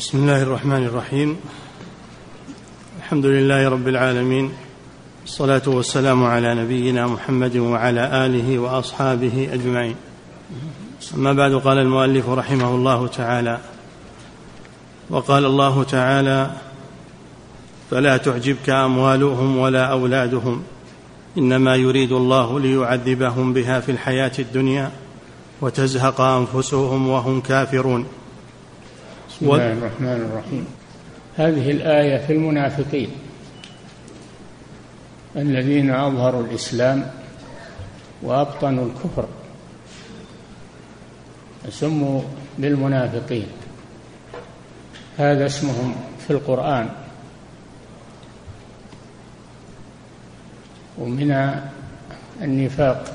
بسم الله الرحمن الرحيم. الحمد لله رب العالمين. الصلاة والسلام على نبينا محمد وعلى آله وأصحابه أجمعين. أما بعد قال المؤلف رحمه الله تعالى وقال الله تعالى فلا تعجبك أموالهم ولا أولادهم. إنما يريد الله ليعذبهم بها في الحياة الدنيا وتزهق أنفسهم وهم كافرون. بسم الله الرحمن الرحيم. هذه الآية في المنافقين. الذين أظهروا الإسلام وأبطنوا الكفر. سموا بالمنافقين هذا اسمهم في القرآن. ومن النفاق.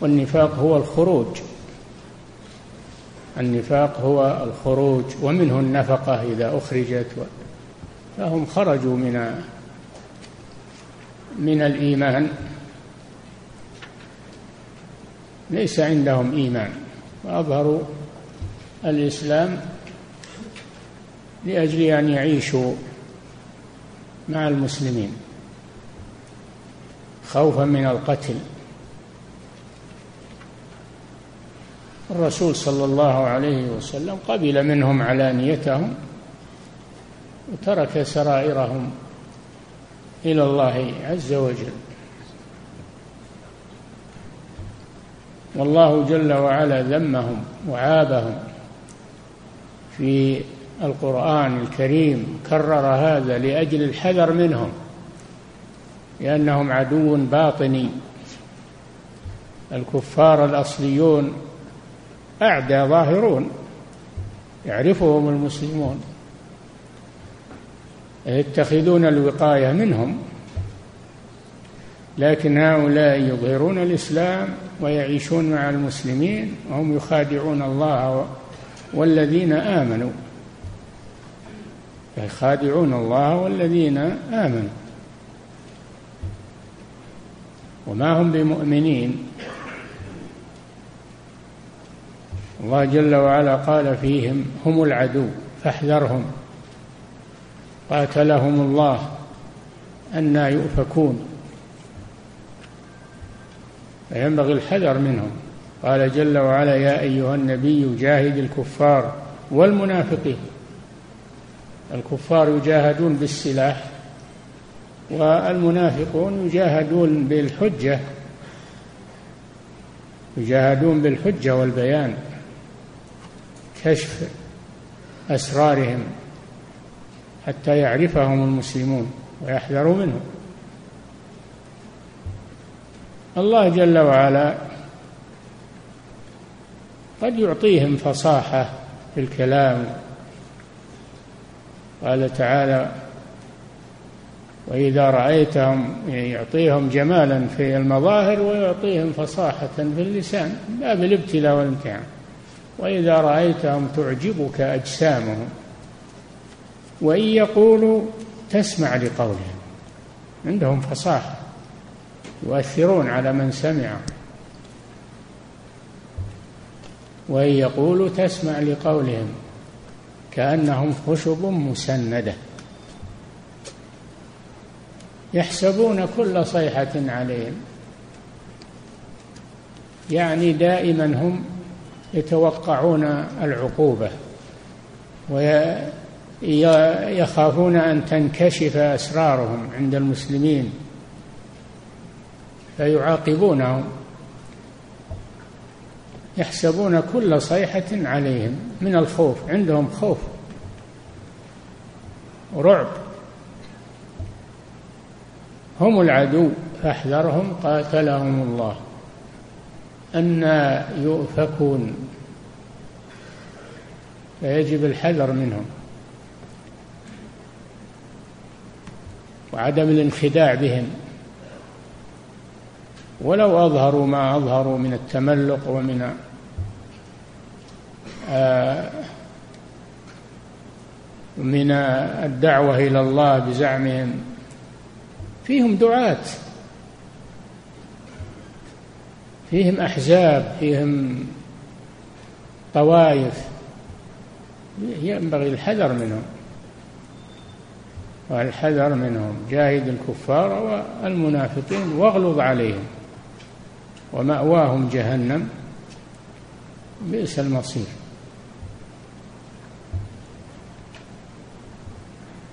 والنفاق هو الخروج. النفاق هو الخروج ومنه النفقة إذا أخرجت فهم خرجوا من من الإيمان. ليس عندهم إيمان. وأظهروا الإسلام لأجل أن يعيشوا مع المسلمين خوفا من القتل. الرسول صلى الله عليه وسلم قبل منهم علانيتهم وترك سرائرهم إلى الله عز وجل. والله جل وعلا ذمهم وعابهم في القرآن الكريم كرر هذا لأجل الحذر منهم لأنهم عدو باطني. الكفار الأصليون أعدى ظاهرون يعرفهم المسلمون يتخذون الوقاية منهم لكن هؤلاء يظهرون الإسلام ويعيشون مع المسلمين وهم يخادعون الله والذين آمنوا. يخادعون الله والذين آمنوا. وما هم بمؤمنين؟ الله جل وعلا قال فيهم هم العدو فاحذرهم. قاتلهم الله أنا يؤفكون. فينبغي الحذر منهم. قال جل وعلا يا أيها النبي جاهد الكفار والمنافقين. الكفار يجاهدون بالسلاح والمنافقون يجاهدون بالحجة يجاهدون بالحجة والبيان. كشف أسرارهم حتى يعرفهم المسلمون ويحذروا منهم. الله جل وعلا قد يعطيهم فصاحة في الكلام. قال تعالى وإذا رأيتهم يعطيهم جمالا في المظاهر ويعطيهم فصاحة في اللسان باب الابتلاء والامتحان وإذا رأيتهم تعجبك أجسامهم وإن يقولوا تسمع لقولهم عندهم فصاحة يؤثرون على من سمع وإن يقولوا تسمع لقولهم كأنهم خشب مسندة يحسبون كل صيحة عليهم يعني دائما هم يتوقعون العقوبة ويخافون أن تنكشف أسرارهم عند المسلمين فيعاقبونهم يحسبون كل صيحة عليهم من الخوف عندهم خوف ورعب. هم العدو فاحذرهم قاتلهم الله. أنا يؤفكون. فيجب الحذر منهم. وعدم الانخداع بهم. ولو أظهروا ما أظهروا من التملق ومن آه من الدعوة إلى الله بزعمهم. فيهم دعاة. فيهم أحزاب فيهم طوائف. ينبغي الحذر منهم. والحذر منهم. جاهد الكفار والمنافقين واغلظ عليهم. ومأواهم جهنم. بئس المصير.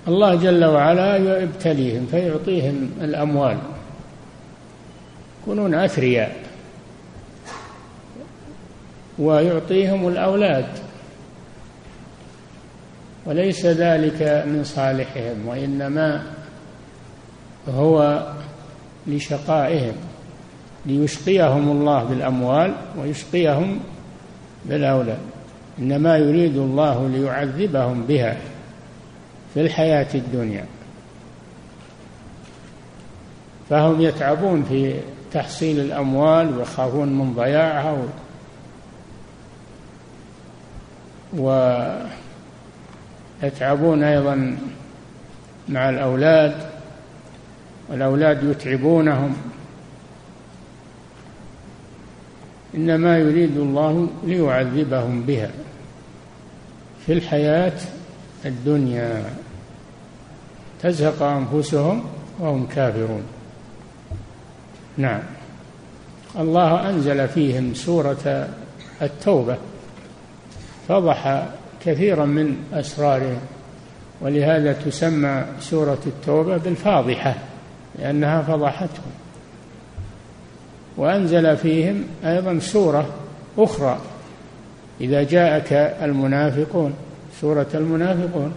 الله جل وعلا يبتليهم فيعطيهم الأموال. يكونون أثرياء. ويعطيهم الأولاد. وليس ذلك من صالحهم وإنما هو لشقائهم ليشقيهم الله بالأموال ويشقيهم بالأولاد. إنما يريد الله ليعذبهم بها في الحياة الدنيا. فهم يتعبون في تحصيل الأموال ويخافون من ضياعها ويتعبون أيضا مع الأولاد والأولاد يتعبونهم. إنما يريد الله ليعذبهم بها في الحياة الدنيا. تزهق أنفسهم وهم كافرون. نعم. الله أنزل فيهم سورة التوبة. فضح كثيرا من أسرارهم ولهذا تسمى سورة التوبة بالفاضحة لأنها فضحتهم. وأنزل فيهم أيضا سورة أخرى إذا جاءك المنافقون سورة المنافقون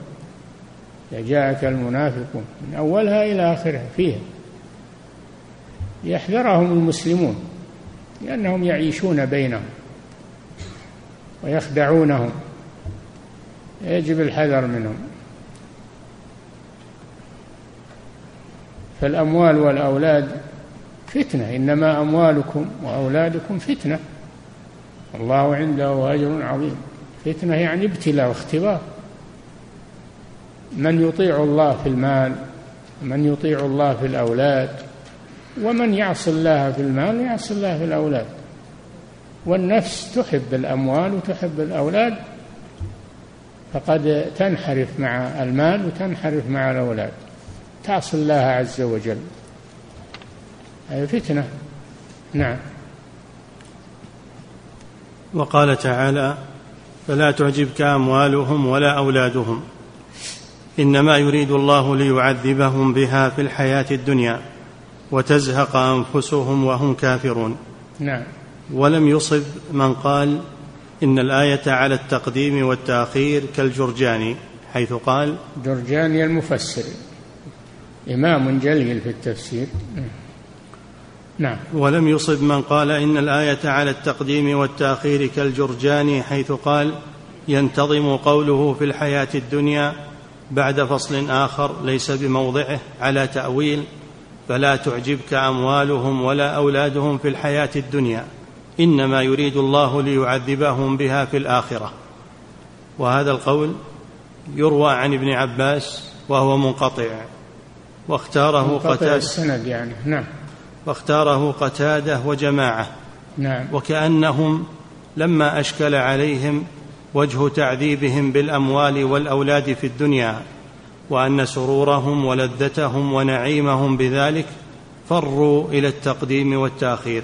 إذا جاءك المنافقون من أولها إلى آخرها فيها. يحذرهم المسلمون لأنهم يعيشون بينهم. ويخدعونهم. يجب الحذر منهم. فالأموال والأولاد فتنة. إنما أموالكم وأولادكم فتنة. الله عنده أجر عظيم. فتنة يعني ابتلاء واختبار. من يطيع الله في المال من يطيع الله في الأولاد ومن يعصي الله في المال ويعصي الله في الأولاد. والنفس تحب الأموال وتحب الأولاد فقد تنحرف مع المال وتنحرف مع الأولاد. تعصي الله عز وجل. هذه فتنة. نعم. وقال تعالى فلا تعجبك أموالهم ولا أولادهم إنما يريد الله ليعذبهم بها في الحياة الدنيا وتزهق أنفسهم وهم كافرون. نعم. ولم يصب من قال إن الآية على التقديم والتأخير كالجرجاني حيث قال جرجاني المفسر. إمام جليل في التفسير. نعم. ولم يصب من قال إن الآية على التقديم والتأخير كالجرجاني حيث قال ينتظم قوله في الحياة الدنيا بعد فصل آخر ليس بموضعه على تأويل فلا تعجبك أموالهم ولا أولادهم في الحياة الدنيا. إنما يريد الله ليعذبهم بها في الآخرة. وهذا القول يروى عن ابن عباس وهو منقطع. واختاره قتادة. السند يعني. نعم. واختاره قتادة وجماعة. نعم. وكأنهم لما أشكل عليهم وجه تعذيبهم بالأموال والأولاد في الدنيا وأن سرورهم ولذتهم ونعيمهم بذلك فروا إلى التقديم والتأخير.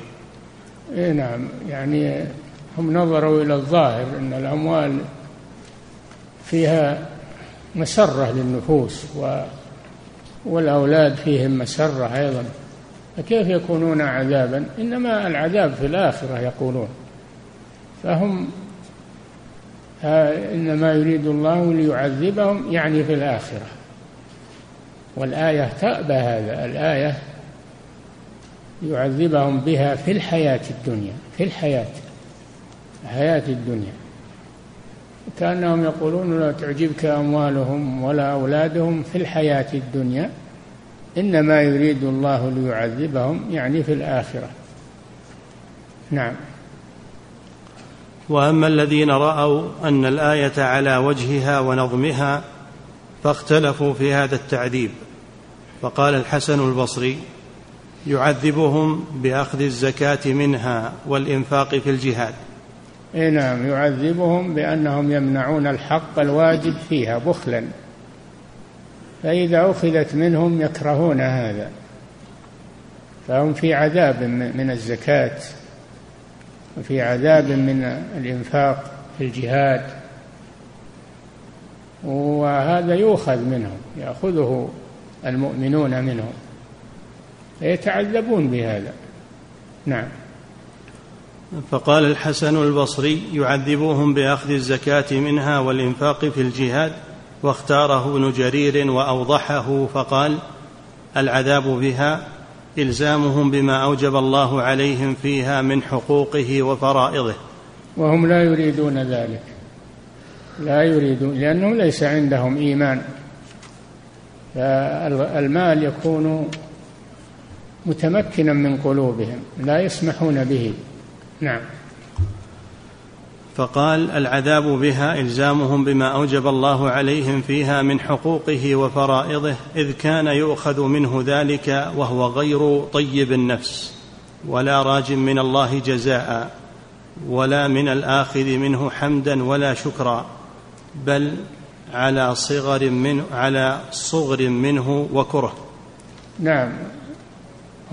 إيه نعم. يعني هم نظروا إلى الظاهر إن الأموال فيها مسرة للنفوس و والأولاد فيهم مسرة أيضا. فكيف يكونون عذابا؟ إنما العذاب في الآخرة يقولون. فهم إنما يريد الله ليعذبهم يعني في الآخرة. والآية تأبى هذا. الآية يعذبهم بها في الحياة الدنيا في الحياة الحياة الدنيا. كأنهم يقولون لا تعجبك أموالهم ولا أولادهم في الحياة الدنيا إنما يريد الله ليعذبهم يعني في الآخرة. نعم. وأما الذين رأوا أن الآية على وجهها ونظمها فاختلفوا في هذا التعذيب. فقال الحسن البصري يعذبهم بأخذ الزكاة منها والإنفاق في الجهاد. اي نعم يعذبهم بأنهم يمنعون الحق الواجب فيها بخلا. فإذا أخذت منهم يكرهون هذا. فهم في عذاب من الزكاة وفي عذاب من الإنفاق في الجهاد. وهذا يؤخذ منهم يأخذه المؤمنون منهم. فيتعذبون بهذا. نعم. فقال الحسن البصري يعذبوهم بأخذ الزكاة منها والإنفاق في الجهاد واختاره ابن جرير وأوضحه فقال العذاب بها إلزامهم بما أوجب الله عليهم فيها من حقوقه وفرائضه. وهم لا يريدون ذلك. لا يريدون لأنه ليس عندهم إيمان. فالمال يكون متمكنا من قلوبهم لا يسمحون به. نعم. فقال العذاب بها إلزامهم بما أوجب الله عليهم فيها من حقوقه وفرائضه إذ كان يؤخذ منه ذلك وهو غير طيب النفس ولا راج من الله جزاء ولا من الآخذ منه حمدا ولا شكرا بل على صغر منه على صغر منه وكره. نعم.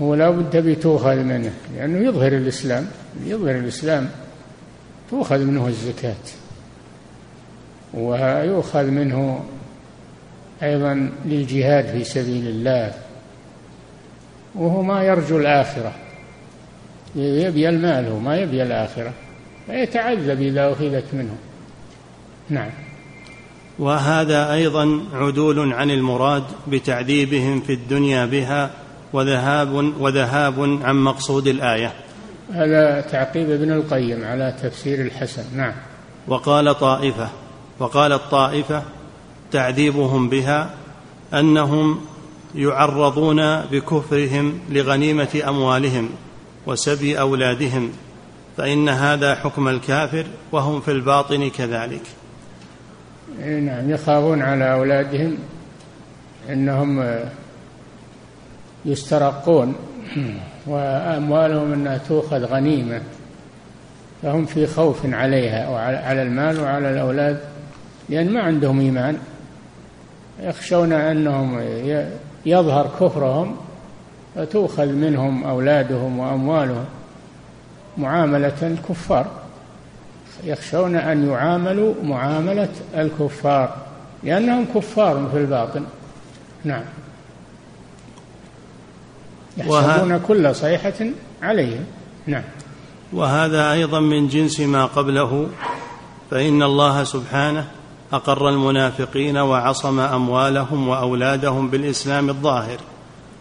هو لا بد بتؤخذ منه لأنه يظهر الإسلام يظهر الإسلام تؤخذ منه الزكاة. ويؤخذ منه أيضا للجهاد في سبيل الله وهو ما يرجو الآخرة. يبي المال هو ما يبي الآخرة فيتعذب إذا أخذت منه. نعم. وهذا أيضا عدول عن المراد بتعذيبهم في الدنيا بها وذهاب وذهاب عن مقصود الآية. هذا تعقيب ابن القيم على تفسير الحسن. نعم. وقال طائفة وقالت طائفة تعذيبهم بها أنهم يعرضون بكفرهم لغنيمة أموالهم وسبي أولادهم فإن هذا حكم الكافر وهم في الباطن كذلك. نعم. يخافون على أولادهم أنهم يسترقون وأموالهم أنها تؤخذ غنيمة فهم في خوف عليها وعلى المال وعلى الأولاد لأن ما عندهم إيمان. يخشون أنهم يظهر كفرهم فتؤخذ منهم أولادهم وأموالهم معاملة الكفار. يخشون أن يعاملوا معاملة الكفار لأنهم كفار في الباطن. نعم. يحسبون وه... كل صيحة عليهم. نعم. وهذا أيضا من جنس ما قبله فإن الله سبحانه أقر المنافقين وعصم أموالهم وأولادهم بالإسلام الظاهر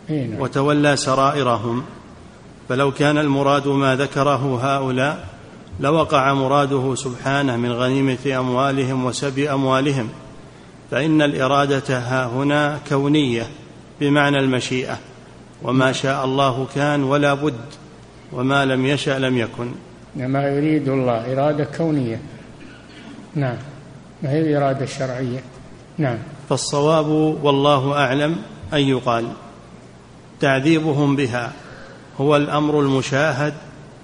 نعم. وتولى سرائرهم. فلو كان المراد ما ذكره هؤلاء لوقع مراده سبحانه من غنيمة أموالهم وسبي أموالهم. فإن الإرادة ها هنا كونية بمعنى المشيئة. وما شاء الله كان ولا بد وما لم يشأ لم يكن. ما يريد الله إرادة كونية. نعم ما هي الإرادة الشرعية؟ نعم. فالصواب والله أعلم أن يقال تعذيبهم بها هو الأمر المشاهد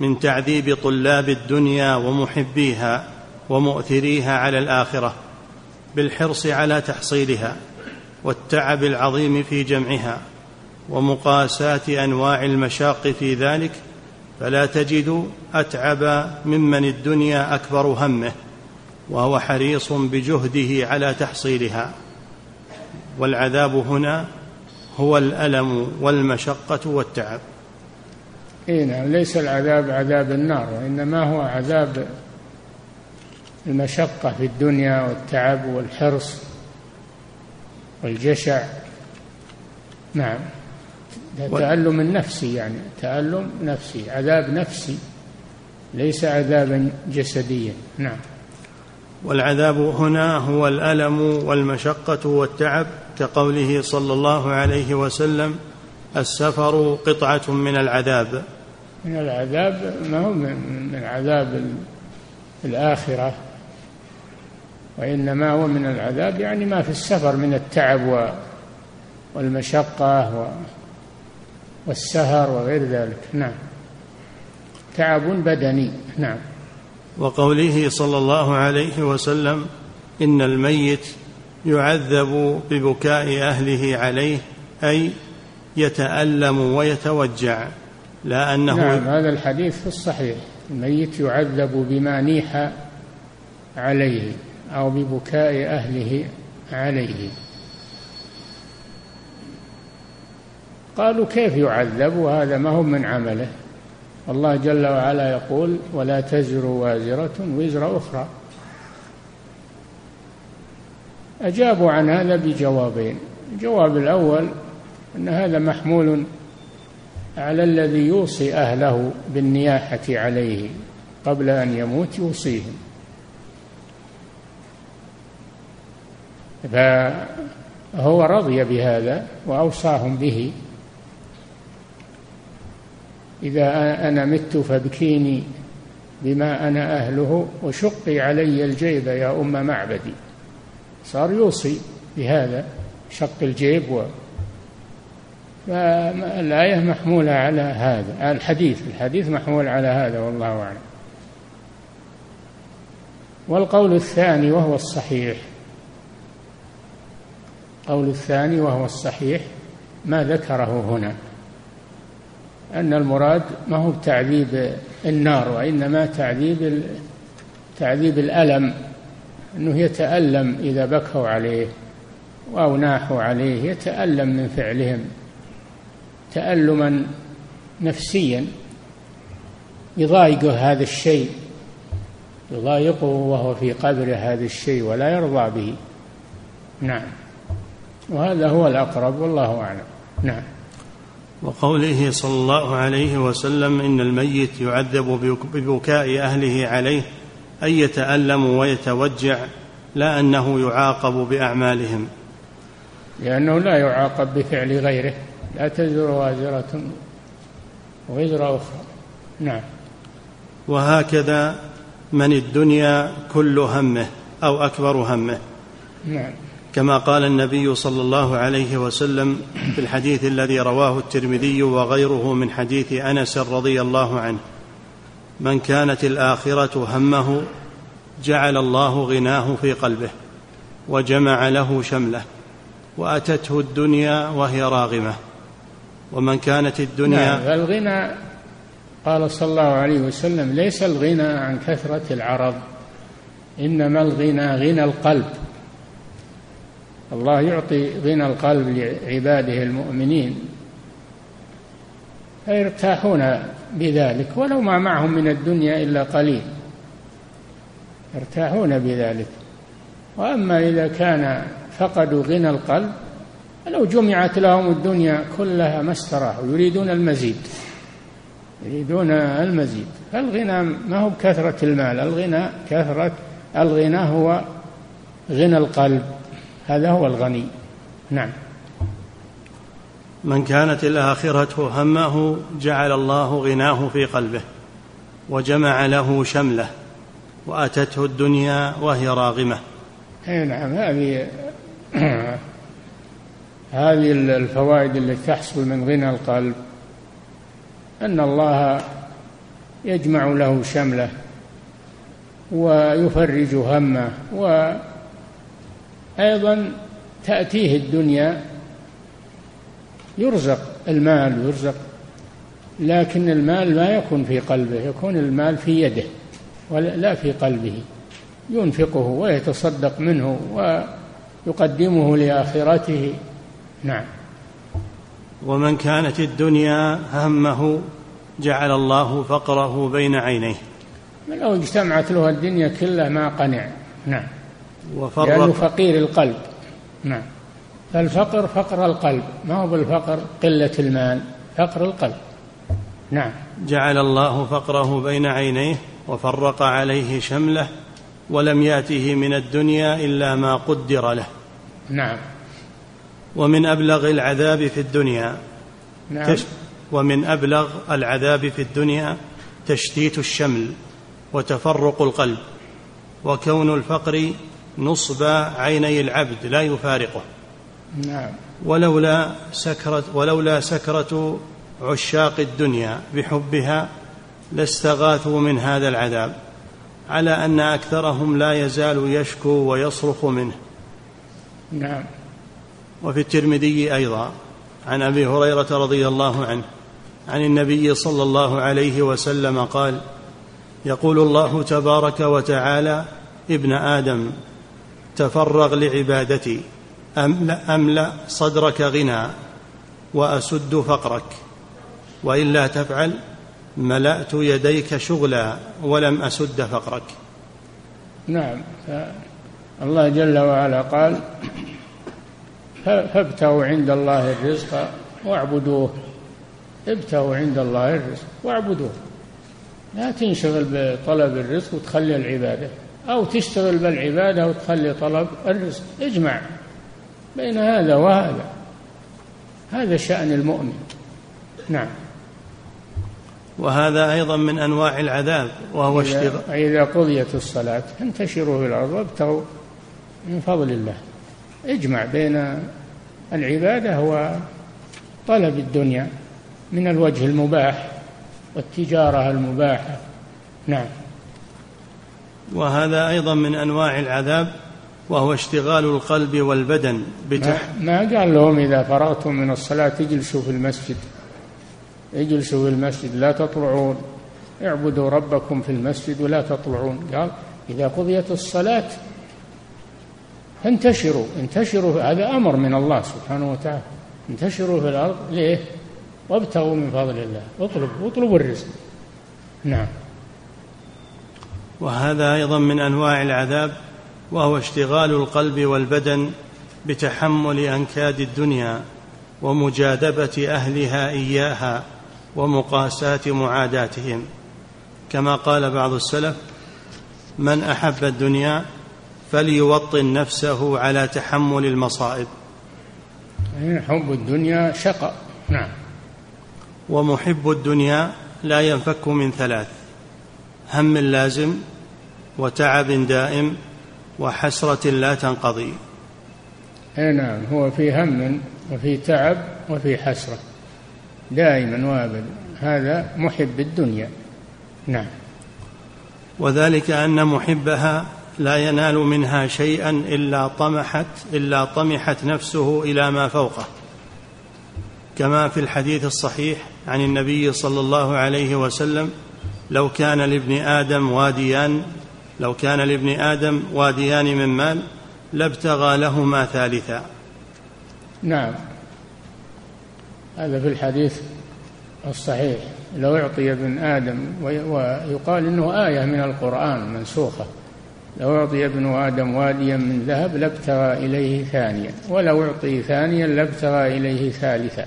من تعذيب طلاب الدنيا ومحبيها ومؤثريها على الآخرة بالحرص على تحصيلها والتعب العظيم في جمعها. ومقاساة أنواع المشاق في ذلك فلا تجد أتعب ممن الدنيا أكبر همه وهو حريص بجهده على تحصيلها. والعذاب هنا هو الألم والمشقة والتعب. اي نعم ليس العذاب عذاب النار وإنما هو عذاب المشقة في الدنيا والتعب والحرص والجشع. نعم. تألم نفسي يعني تألم نفسي عذاب نفسي ليس عذابا جسديا. نعم. والعذاب هنا هو الألم والمشقة والتعب كقوله صلى الله عليه وسلم السفر قطعة من العذاب. من العذاب ما هو من عذاب الآخرة وإنما هو من العذاب يعني ما في السفر من التعب والمشقة والسهر وغير ذلك. نعم. تعب بدني. نعم. وقوله صلى الله عليه وسلم إن الميت يعذب ببكاء أهله عليه أي يتألم ويتوجع لا أنه نعم هذا الحديث في الصحيح. الميت يعذب بما نيح عليه أو ببكاء أهله عليه. قالوا كيف يعذب؟ وهذا ما هو من عمله. الله جل وعلا يقول ولا تزر وازرة وزر أخرى. أجابوا عن هذا بجوابين. الجواب الأول أن هذا محمول على الذي يوصي أهله بالنياحة عليه قبل أن يموت يوصيهم. فهو رضي بهذا وأوصاهم به. إذا أنا مت فابكيني بما أنا أهله وشقي علي الجيب يا أم معبدي. صار يوصي بهذا شق الجيب و فالآية محمولة على هذا. الحديث الحديث محمول على هذا والله أعلم. والقول الثاني وهو الصحيح. القول الثاني وهو الصحيح ما ذكره هنا. أن المراد ما هو تعذيب النار وإنما تعذيب تعذيب الألم أنه يتألم إذا بكوا عليه أو ناحوا عليه يتألم من فعلهم تألما نفسيا يضايقه هذا الشيء يضايقه وهو في قبره هذا الشيء ولا يرضى به. نعم. وهذا هو الأقرب والله أعلم. نعم. وقوله صلى الله عليه وسلم إن الميت يعذب ببكاء أهله عليه أي يتألم ويتوجع لا أنه يعاقب بأعمالهم. لأنه لا يعاقب بفعل غيره لا تزر وازرة وزر أخرى. نعم. وهكذا من الدنيا كل همه أو أكبر همه. نعم. كما قال النبي صلى الله عليه وسلم في الحديث الذي رواه الترمذي وغيره من حديث أنس رضي الله عنه من كانت الآخرة همه جعل الله غناه في قلبه وجمع له شمله وأتته الدنيا وهي راغمة. ومن كانت الدنيا نعم الغنى قال صلى الله عليه وسلم ليس الغنى عن كثرة العرض إنما الغنى غنى القلب. الله يعطي غنى القلب لعباده المؤمنين فيرتاحون بذلك ولو ما معهم من الدنيا إلا قليل. يرتاحون بذلك. وأما إذا كان فقدوا غنى القلب لو جمعت لهم الدنيا كلها ما استراحوا يريدون المزيد. يريدون المزيد. فالغنى ما هو بكثرة المال الغنى كثرة الغنى هو غنى القلب. هذا هو الغني. نعم. من كانت الآخرة همه جعل الله غناه في قلبه وجمع له شمله وأتته الدنيا وهي راغمة. أي نعم هذه هذه الفوائد التي تحصل من غنى القلب. أن الله يجمع له شمله ويفرج همه و أيضا تأتيه الدنيا يرزق المال يرزق لكن المال ما يكون في قلبه يكون المال في يده ولا في قلبه. ينفقه ويتصدق منه ويقدمه لآخرته. نعم. ومن كانت الدنيا همه جعل الله فقره بين عينيه. لو اجتمعت له الدنيا كلها ما قنع. نعم. وفرق لأنه فقير القلب. نعم. فالفقر فقر القلب ما هو بالفقر؟ قلة المال فقر القلب. نعم. جعل الله فقره بين عينيه وفرق عليه شمله ولم ياته من الدنيا إلا ما قدر له. نعم. ومن أبلغ العذاب في الدنيا نعم. ومن أبلغ العذاب في الدنيا تشتيت الشمل وتفرق القلب. وكون الفقر نصب عيني العبد لا يفارقه. نعم. ولولا سكرة ولولا سكرة عشاق الدنيا بحبها لاستغاثوا من هذا العذاب على أن أكثرهم لا يزال يشكو ويصرخ منه. نعم. وفي الترمذي أيضا عن أبي هريرة رضي الله عنه عن النبي صلى الله عليه وسلم قال يقول الله تبارك وتعالى ابن آدم تفرغ لعبادتي. املا صدرك غنى وأسد فقرك. والا تفعل ملأت يديك شغلا ولم أسد فقرك. نعم. الله جل وعلا قال فابتغوا عند الله الرزق واعبدوه. ابتغوا عند الله الرزق واعبدوه. لا تنشغل بطلب الرزق وتخلي العبادة. أو تشتغل بالعبادة وتخلي طلب الرزق. اجمع بين هذا وهذا. هذا شأن المؤمن. نعم. وهذا أيضا من أنواع العذاب وهو اشتغال إذا قضيت الصلاة انتشروا في الأرض وابتغوا من فضل الله. اجمع بين العبادة وطلب الدنيا من الوجه المباح والتجارة المباحة. نعم. وهذا أيضا من أنواع العذاب وهو اشتغال القلب والبدن بتح... ما, ما قال لهم إذا فرغتم من الصلاة اجلسوا في المسجد. اجلسوا في المسجد لا تطلعون. اعبدوا ربكم في المسجد ولا تطلعون. قال إذا قضيت الصلاة انتشروا انتشروا هذا أمر من الله سبحانه وتعالى. انتشروا في الأرض. ليه؟ وابتغوا من فضل الله. اطلبوا اطلبوا الرزق. نعم. وهذا أيضا من أنواع العذاب وهو اشتغال القلب والبدن بتحمل أنكاد الدنيا ومجاذبة أهلها إياها ومقاساة معاداتهم. كما قال بعض السلف من أحب الدنيا فليوطن نفسه على تحمل المصائب. حب الدنيا شقاء نعم. ومحب الدنيا لا ينفك من ثلاث هم لازم وتعب دائم وحسرة لا تنقضي. أي نعم هو في هم وفي تعب وفي حسرة. دائما وابدا هذا محب الدنيا. نعم. وذلك أن محبها لا ينال منها شيئا إلا طمحت إلا طمحت نفسه إلى ما فوقه. كما في الحديث الصحيح عن النبي صلى الله عليه وسلم لو كان لابن آدم واديان لو كان لابن آدم واديان من مال لابتغى لهما ثالثا. نعم. هذا في الحديث الصحيح. لو أعطي ابن آدم ويقال إنه آية من القرآن منسوخة. لو أعطي ابن آدم واديا من ذهب لابتغى إليه ثانيا. ولو أعطي ثانيا لابتغى إليه ثالثا.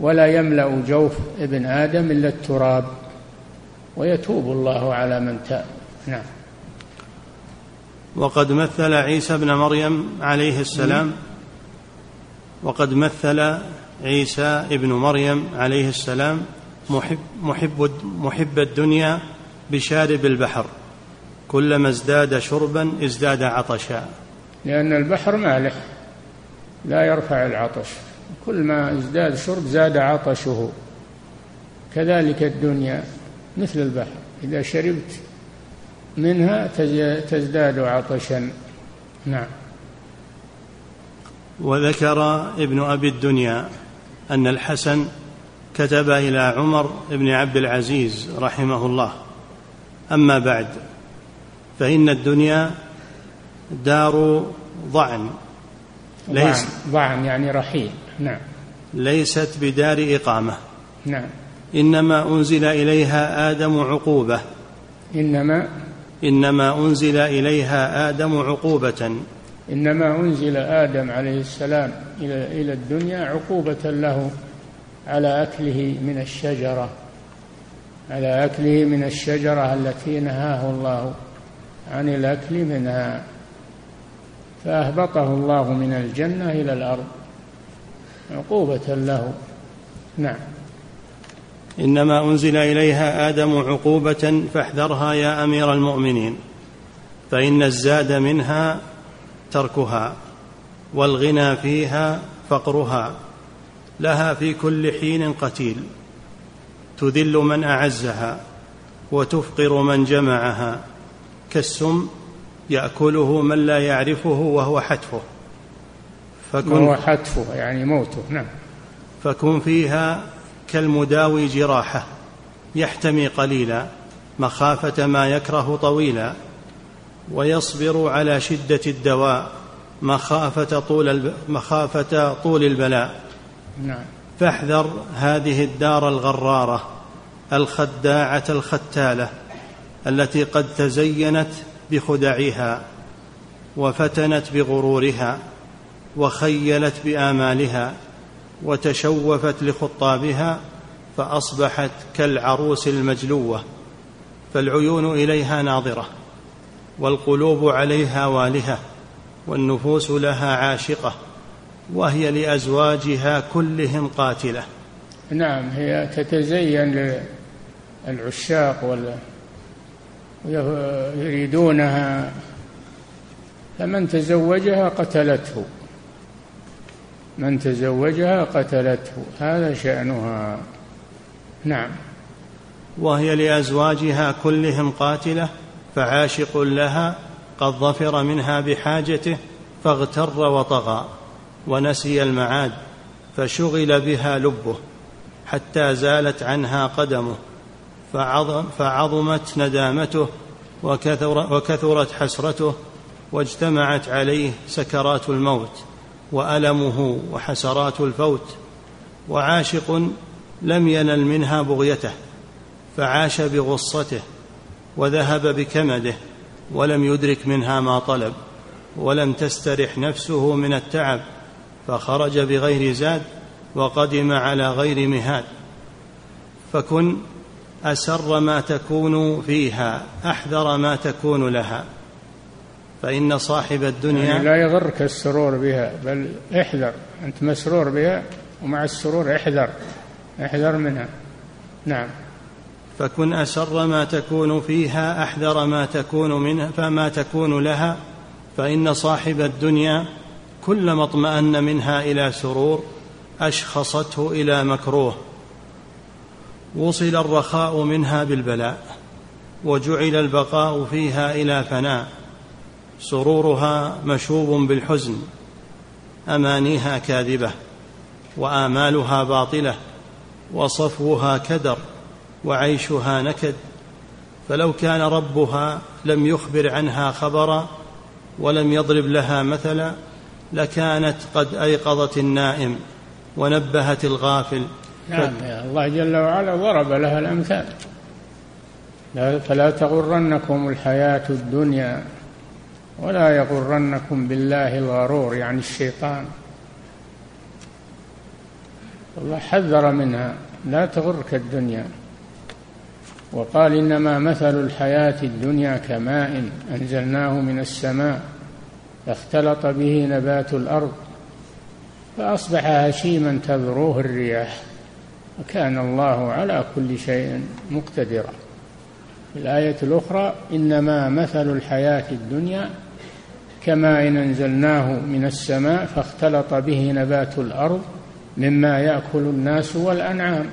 ولا يملأ جوف ابن آدم إلا التراب. ويتوب الله على من تاب. نعم. وقد مثل عيسى ابن مريم عليه السلام وقد مثل عيسى ابن مريم عليه السلام محب, محب, محب الدنيا بشارب البحر كلما ازداد شربا ازداد عطشا. لأن البحر مالح لا يرفع العطش كل ما ازداد شرب زاد عطشه. كذلك الدنيا مثل البحر إذا شربت منها تزداد عطشا. نعم. وذكر ابن أبي الدنيا أن الحسن كتب إلى عمر بن عبد العزيز رحمه الله. أما بعد فإن الدنيا دار ضعن. ليس ضعن يعني رحيل. نعم. ليست بدار إقامة. نعم. إنما أنزل إليها آدم عقوبة. إنما إنما أنزل إليها آدم عقوبة. إنما أنزل آدم عليه السلام إلى إلى الدنيا عقوبة له على أكله من الشجرة على أكله من الشجرة التي نهاه الله عن الأكل منها. فأهبطه الله من الجنة إلى الأرض عقوبة له. نعم. إنما أنزل إليها آدم عقوبة فاحذرها يا أمير المؤمنين فإن الزاد منها تركها والغنى فيها فقرها لها في كل حين قتيل تذل من أعزها وتفقر من جمعها كالسم يأكله من لا يعرفه وهو حتفه. فكن وهو حتفه يعني موته نعم. فكن فيها كالمداوي جراحه يحتمي قليلا مخافة ما يكره طويلا ويصبر على شدة الدواء مخافة طول مخافة طول البلاء. نعم. فاحذر هذه الدار الغرارة الخداعة الختالة التي قد تزينت بخدعها وفتنت بغرورها وخيلت بآمالها وتشوفت لخطابها فأصبحت كالعروس المجلوة فالعيون إليها ناظرة والقلوب عليها والهة والنفوس لها عاشقة وهي لأزواجها كلهم قاتلة. نعم هي تتزين للعشاق وال يريدونها فمن تزوجها قتلته. من تزوجها قتلته هذا شأنها. نعم. وهي لأزواجها كلهم قاتلة فعاشق لها قد ظفر منها بحاجته فاغتر وطغى ونسي المعاد فشغل بها لبه حتى زالت عنها قدمه فعظم فعظمت ندامته وكثر وكثرت حسرته واجتمعت عليه سكرات الموت. وألمه وحسرات الفوت وعاشق لم ينل منها بغيته فعاش بغصته وذهب بكمده ولم يدرك منها ما طلب ولم تسترح نفسه من التعب فخرج بغير زاد وقدم على غير مهاد. فكن أسر ما تكون فيها أحذر ما تكون لها. فإن صاحب الدنيا يعني لا يغرك السرور بها بل احذر أنت مسرور بها ومع السرور احذر احذر منها. نعم. فكن أسر ما تكون فيها أحذر ما تكون منها فما تكون لها. فإن صاحب الدنيا كلما اطمأن منها إلى سرور أشخصته إلى مكروه. وصل الرخاء منها بالبلاء وجعل البقاء فيها إلى فناء. سرورها مشوب بالحزن أمانيها كاذبة وآمالها باطلة وصفوها كدر وعيشها نكد. فلو كان ربها لم يخبر عنها خبرا ولم يضرب لها مثلا لكانت قد أيقظت النائم ونبهت الغافل. نعم الله جل وعلا ضرب لها الأمثال. فلا تغرنكم الحياة الدنيا. ولا يغرنكم بالله الغرور يعني الشيطان. الله حذر منها لا تغرك الدنيا. وقال إنما مثل الحياة الدنيا كماء أنزلناه من السماء فاختلط به نبات الأرض فأصبح هشيما تذروه الرياح. وكان الله على كل شيء مقتدرا. في الآية الأخرى إنما مثل الحياة الدنيا كما إن أنزلناه من السماء فاختلط به نبات الأرض مما يأكل الناس والأنعام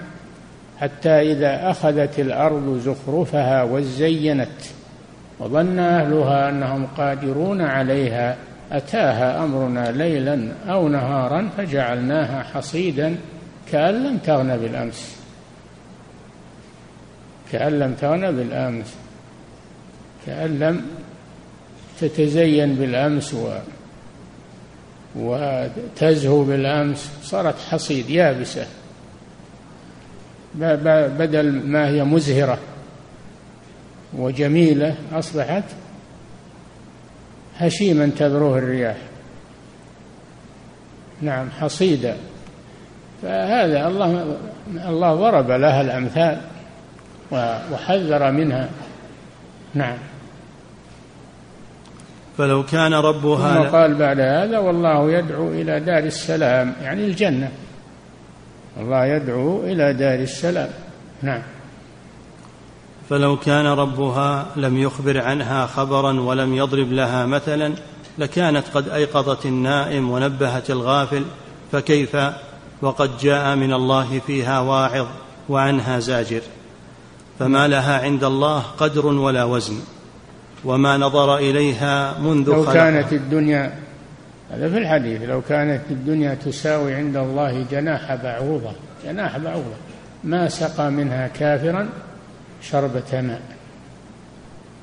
حتى إذا أخذت الأرض زخرفها وزينت وظن أهلها أنهم قادرون عليها أتاها أمرنا ليلا أو نهارا فجعلناها حصيدا كأن لم تغن بالأمس. كأن لم تغن بالأمس. كأن لم تتزين بالأمس و وتزهو بالأمس. صارت حصيد يابسة. بدل ما هي مزهرة وجميلة أصبحت هشيما تذروه الرياح. نعم حصيدا فهذا الله الله ضرب لها الأمثال وحذر منها. نعم. فلو كان ربها ثم قال بعد هذا والله يدعو إلى دار السلام يعني الجنة. الله يدعو إلى دار السلام. نعم. فلو كان ربها لم يخبر عنها خبرا ولم يضرب لها مثلا لكانت قد أيقظت النائم ونبهت الغافل فكيف؟ وقد جاء من الله فيها واعظ وعنها زاجر. فما لها عند الله قدر ولا وزن. وما نظر إليها منذ لو خلق. كانت الدنيا هذا في الحديث لو كانت الدنيا تساوي عند الله جناح بعوضة جناح بعوضة ما سقى منها كافرا شربة ماء.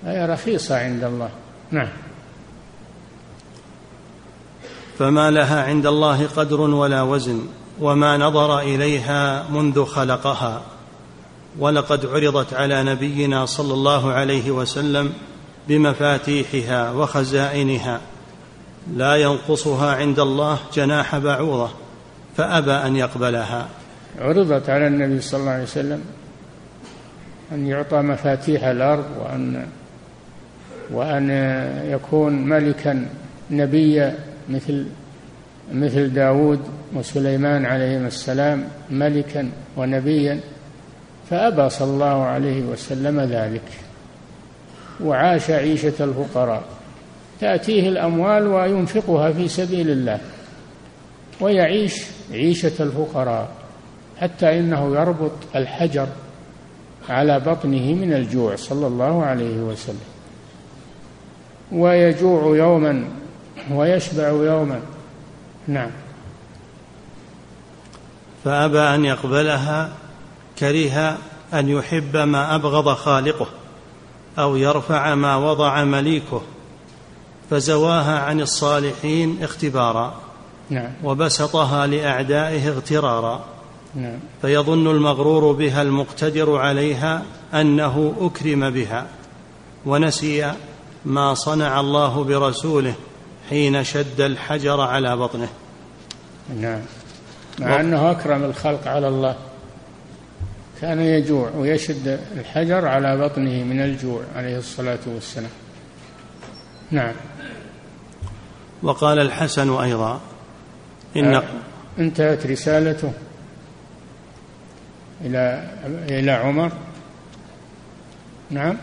هي رخيصة عند الله. نعم. فما لها عند الله قدر ولا وزن وما نظر إليها منذ خلقها. ولقد عرضت على نبينا صلى الله عليه وسلم بمفاتيحها وخزائنها لا ينقصها عند الله جناح بعوضة فأبى أن يقبلها. عرضت على النبي صلى الله عليه وسلم أن يعطى مفاتيح الأرض وأن وأن يكون ملكا نبيا مثل مثل داود وسليمان عليهما السلام ملكا ونبيا فأبى صلى الله عليه وسلم ذلك. وعاش عيشة الفقراء. تأتيه الأموال وينفقها في سبيل الله ويعيش عيشة الفقراء حتى إنه يربط الحجر على بطنه من الجوع صلى الله عليه وسلم. ويجوع يوما ويشبع يوما. نعم. فأبى أن يقبلها كره أن يحب ما أبغض خالقه. أو يرفع ما وضع مليكه فزواها عن الصالحين اختبارا نعم. وبسطها لأعدائه اغترارا. نعم. فيظن المغرور بها المقتدر عليها أنه أكرم بها ونسي ما صنع الله برسوله حين شد الحجر على بطنه. نعم. مع أنه أكرم الخلق على الله. كان يجوع ويشد الحجر على بطنه من الجوع عليه الصلاة والسلام. نعم. وقال الحسن أيضا إن آه، انتهت رسالته إلى إلى عمر. نعم.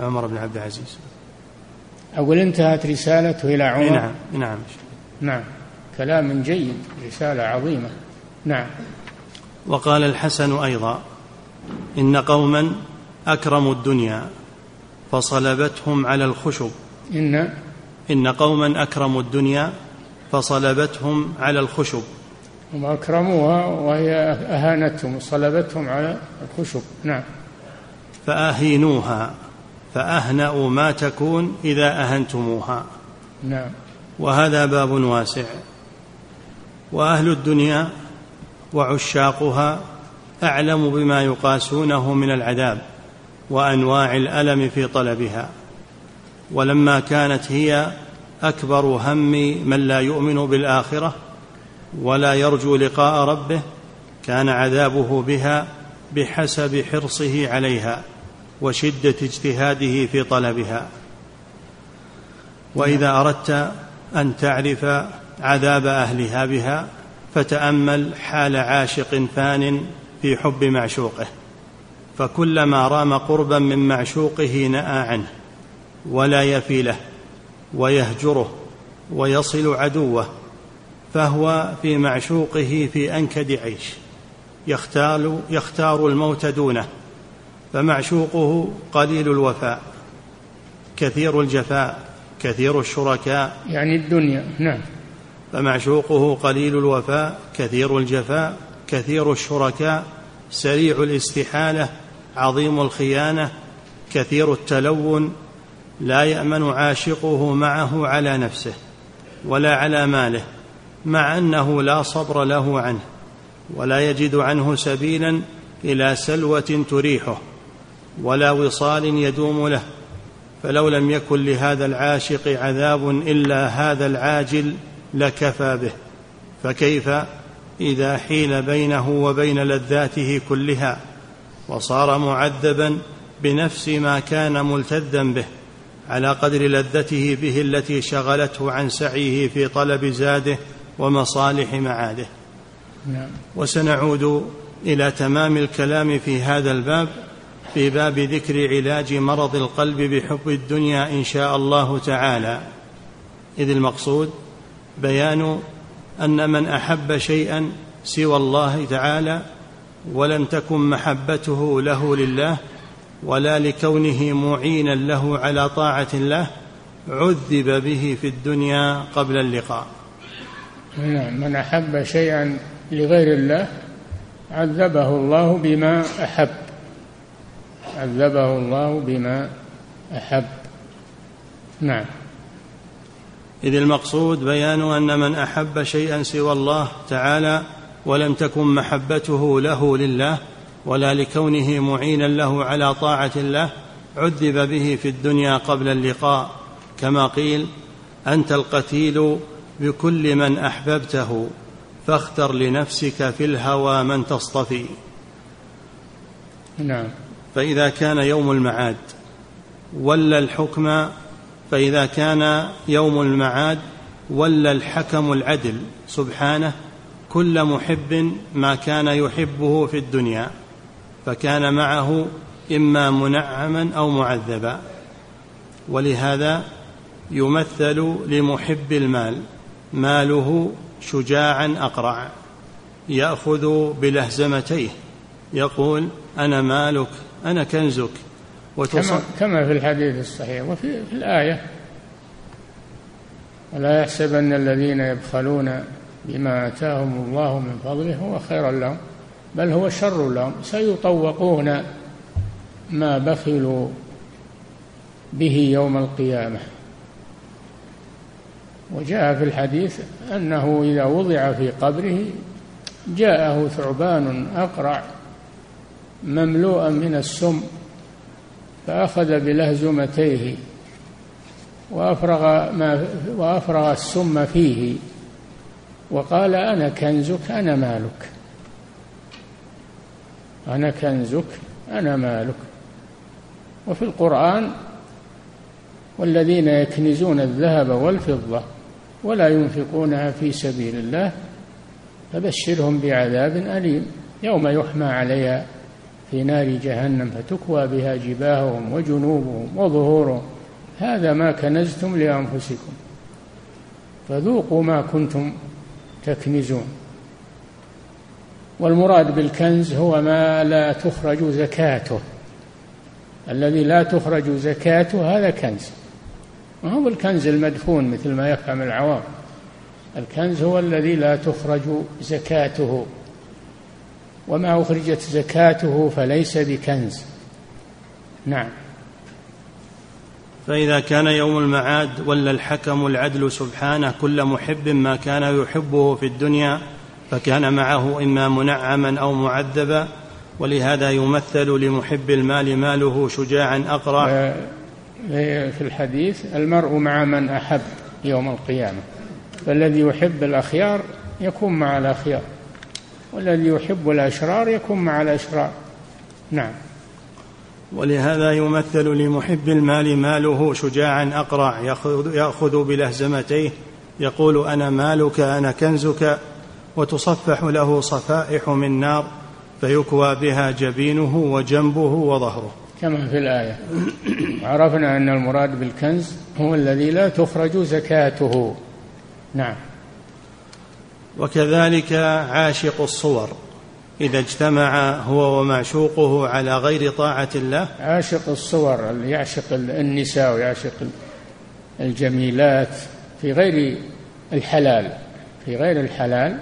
عمر بن عبد العزيز. أقول انتهت رسالته إلى عمر. نعم نعم. نعم. كلام جيد رسالة عظيمة. نعم. وقال الحسن أيضا إن قوما أكرموا الدنيا فصلبتهم على الخشب. إن إن قوما أكرموا الدنيا فصلبتهم على الخشب. هم أكرموها وهي أهانتهم وصلبتهم على الخشب. نعم. فأهينوها فأهنأوا ما تكون إذا أهنتموها. نعم. وهذا باب واسع. وأهل الدنيا وعشاقها أعلم بما يقاسونه من العذاب وأنواع الألم في طلبها. ولما كانت هي أكبر هم من لا يؤمن بالآخرة ولا يرجو لقاء ربه كان عذابه بها بحسب حرصه عليها وشدة اجتهاده في طلبها. وإذا أردت أن تعرف عذاب أهلها بها فتأمل حال عاشق فان في حب معشوقه فكلما رام قربا من معشوقه نأى عنه ولا يفي له ويهجره ويصل عدوه فهو في معشوقه في أنكد عيش يختار يختار الموت دونه فمعشوقه قليل الوفاء كثير الجفاء كثير الشركاء. يعني الدنيا نعم. فمعشوقه قليل الوفاء كثير الجفاء كثير الشركاء سريع الاستحالة عظيم الخيانة كثير التلون لا يأمن عاشقه معه على نفسه ولا على ماله مع أنه لا صبر له عنه ولا يجد عنه سبيلا إلى سلوة تريحه ولا وصال يدوم له فلو لم يكن لهذا العاشق عذاب إلا هذا العاجل لكفى به فكيف إذا حيل بينه وبين لذاته كلها وصار معذبا بنفس ما كان ملتذا به على قدر لذته به التي شغلته عن سعيه في طلب زاده ومصالح معاده نعم. وسنعود إلى تمام الكلام في هذا الباب في باب ذكر علاج مرض القلب بحب الدنيا إن شاء الله تعالى إذ المقصود بيان أن من أحب شيئا سوى الله تعالى ولم تكن محبته له لله ولا لكونه معينا له على طاعة الله عذب به في الدنيا قبل اللقاء. نعم من أحب شيئا لغير الله عذبه الله بما أحب. عذبه الله بما أحب. نعم. إذ المقصود بيان أن من أحب شيئا سوى الله تعالى ولم تكن محبته له لله ولا لكونه معينا له على طاعة الله عذب به في الدنيا قبل اللقاء. كما قيل أنت القتيل بكل من أحببته فاختر لنفسك في الهوى من تصطفي. نعم. فإذا كان يوم المعاد ولى الحكم فإذا كان يوم المعاد ولى الحكم العدل سبحانه كل محب ما كان يحبه في الدنيا فكان معه إما منعما أو معذبا. ولهذا يمثل لمحب المال ماله شجاعا أقرع. يأخذ بلهزمتيه يقول أنا مالك أنا كنزك كما, كما في الحديث الصحيح وفي في الآية. ولا يحسبن الذين يبخلون بما آتاهم الله من فضله هو خيرا لهم بل هو شر لهم. سيطوقون ما بخلوا به يوم القيامة. وجاء في الحديث أنه إذا وضع في قبره جاءه ثعبان أقرع مملوءا من السم فأخذ بلهزمتيه وأفرغ ما وأفرغ السم فيه وقال أنا كنزك أنا مالك. أنا كنزك أنا مالك. وفي القرآن والذين يكنزون الذهب والفضة ولا ينفقونها في سبيل الله فبشرهم بعذاب أليم يوم يحمى عليها في نار جهنم فتكوى بها جباههم وجنوبهم وظهورهم. هذا ما كنزتم لأنفسكم. فذوقوا ما كنتم تكنزون. والمراد بالكنز هو ما لا تخرج زكاته. الذي لا تخرج زكاته هذا كنز. ما هو الكنز المدفون مثل ما يفهم العوام. الكنز هو الذي لا تخرج زكاته. وما أخرجت زكاته فليس بكنز. نعم. فإذا كان يوم المعاد ولا الحكم العدل سبحانه كل محب ما كان يحبه في الدنيا فكان معه إما منعما أو معذبا ولهذا يمثل لمحب المال ماله شجاعا أقرع. في الحديث المرء مع من أحب يوم القيامة فالذي يحب الأخيار يكون مع الأخيار. والذي يحب الأشرار يكون مع الأشرار. نعم. ولهذا يمثل لمحب المال ماله شجاعا أقرع يأخذ, يأخذ بلهزمتيه يقول أنا مالك أنا كنزك وتصفح له صفائح من نار فيكوى بها جبينه وجنبه وظهره. كما في الآية. عرفنا أن المراد بالكنز هو الذي لا تخرج زكاته. نعم. وكذلك عاشق الصور إذا اجتمع هو ومعشوقه على غير طاعة الله. عاشق الصور اللي يعشق النساء ويعشق الجميلات في غير الحلال في غير الحلال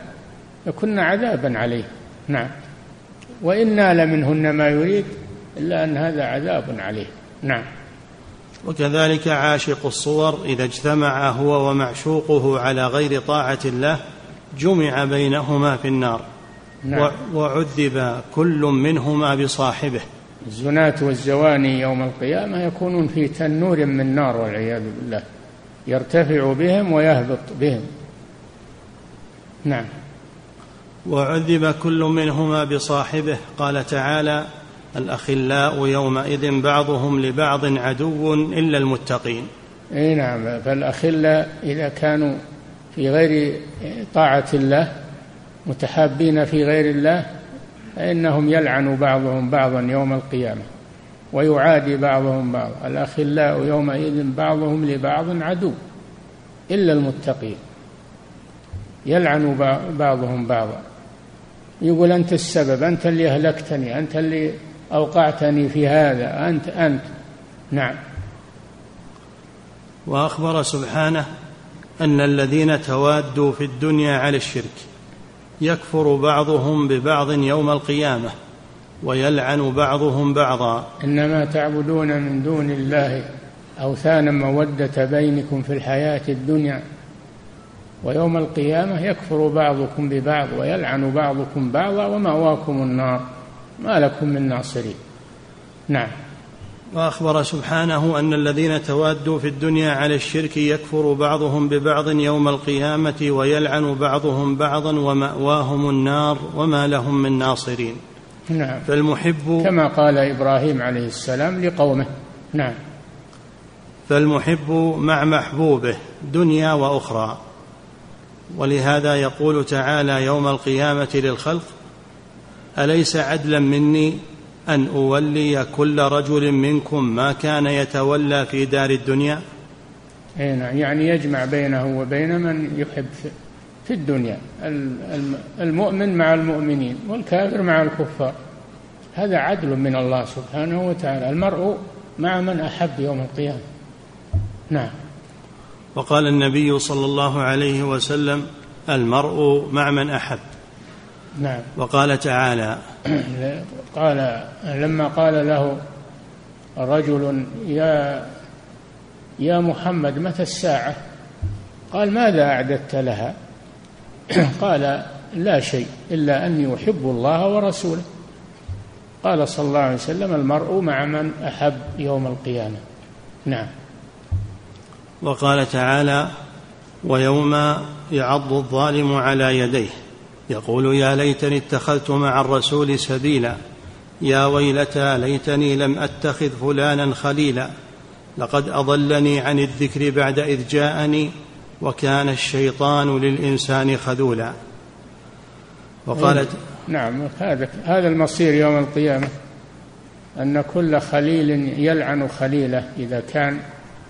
يكن عذابا عليه. نعم. وإن نال منهن ما يريد إلا أن هذا عذاب عليه. نعم. وكذلك عاشق الصور إذا اجتمع هو ومعشوقه على غير طاعة الله جمع بينهما في النار. نعم. وعذب كل منهما بصاحبه. الزناة والزواني يوم القيامة يكونون في تنور من نار والعياذ بالله. يرتفع بهم ويهبط بهم. نعم. وعذب كل منهما بصاحبه. قال تعالى الأخلاء يومئذ بعضهم لبعض عدو إلا المتقين. إي نعم. فالأخلاء إذا كانوا في غير طاعة الله متحابين في غير الله فإنهم يلعن بعضهم بعضا يوم القيامة ويعادي بعضهم بعضا. الأخلاء يومئذ بعضهم لبعض عدو إلا المتقين. يلعن بعضهم بعضا. يقول أنت السبب أنت اللي أهلكتني أنت اللي أوقعتني في هذا أنت أنت. نعم. وأخبر سبحانه أن الذين توادوا في الدنيا على الشرك يكفر بعضهم ببعض يوم القيامة ويلعن بعضهم بعضا. إنما تعبدون من دون الله أوثانا مودة بينكم في الحياة الدنيا ويوم القيامة يكفر بعضكم ببعض ويلعن بعضكم بعضا ومأواكم النار. ما لكم من ناصرين. نعم. وأخبر سبحانه أن الذين توادوا في الدنيا على الشرك يكفر بعضهم ببعض يوم القيامة ويلعن بعضهم بعضا ومأواهم النار وما لهم من ناصرين. نعم. فالمحب كما قال إبراهيم عليه السلام لقومه. نعم. فالمحب مع محبوبه دنيا وأخرى. ولهذا يقول تعالى يوم القيامة للخلق أليس عدلا مني أن أولي كل رجل منكم ما كان يتولى في دار الدنيا؟ إي نعم يعني يجمع بينه وبين من يحب في الدنيا المؤمن مع المؤمنين والكافر مع الكفار. هذا عدل من الله سبحانه وتعالى المرء مع من أحب يوم القيامة. نعم. وقال النبي صلى الله عليه وسلم المرء مع من أحب. نعم. وقال تعالى قال لما قال له رجل يا يا محمد متى الساعة؟ قال ماذا أعددت لها؟ قال لا شيء إلا أني أحب الله ورسوله. قال صلى الله عليه وسلم المرء مع من أحب يوم القيامة. نعم. وقال تعالى ويوم يعض الظالم على يديه. يقول يا ليتني اتخذت مع الرسول سبيلا. يا ويلتى ليتني لم أتخذ فلانا خليلا. لقد أضلني عن الذكر بعد إذ جاءني وكان الشيطان للإنسان خذولا. وقالت نعم هذا هذا المصير يوم القيامة أن كل خليل يلعن خليله إذا كان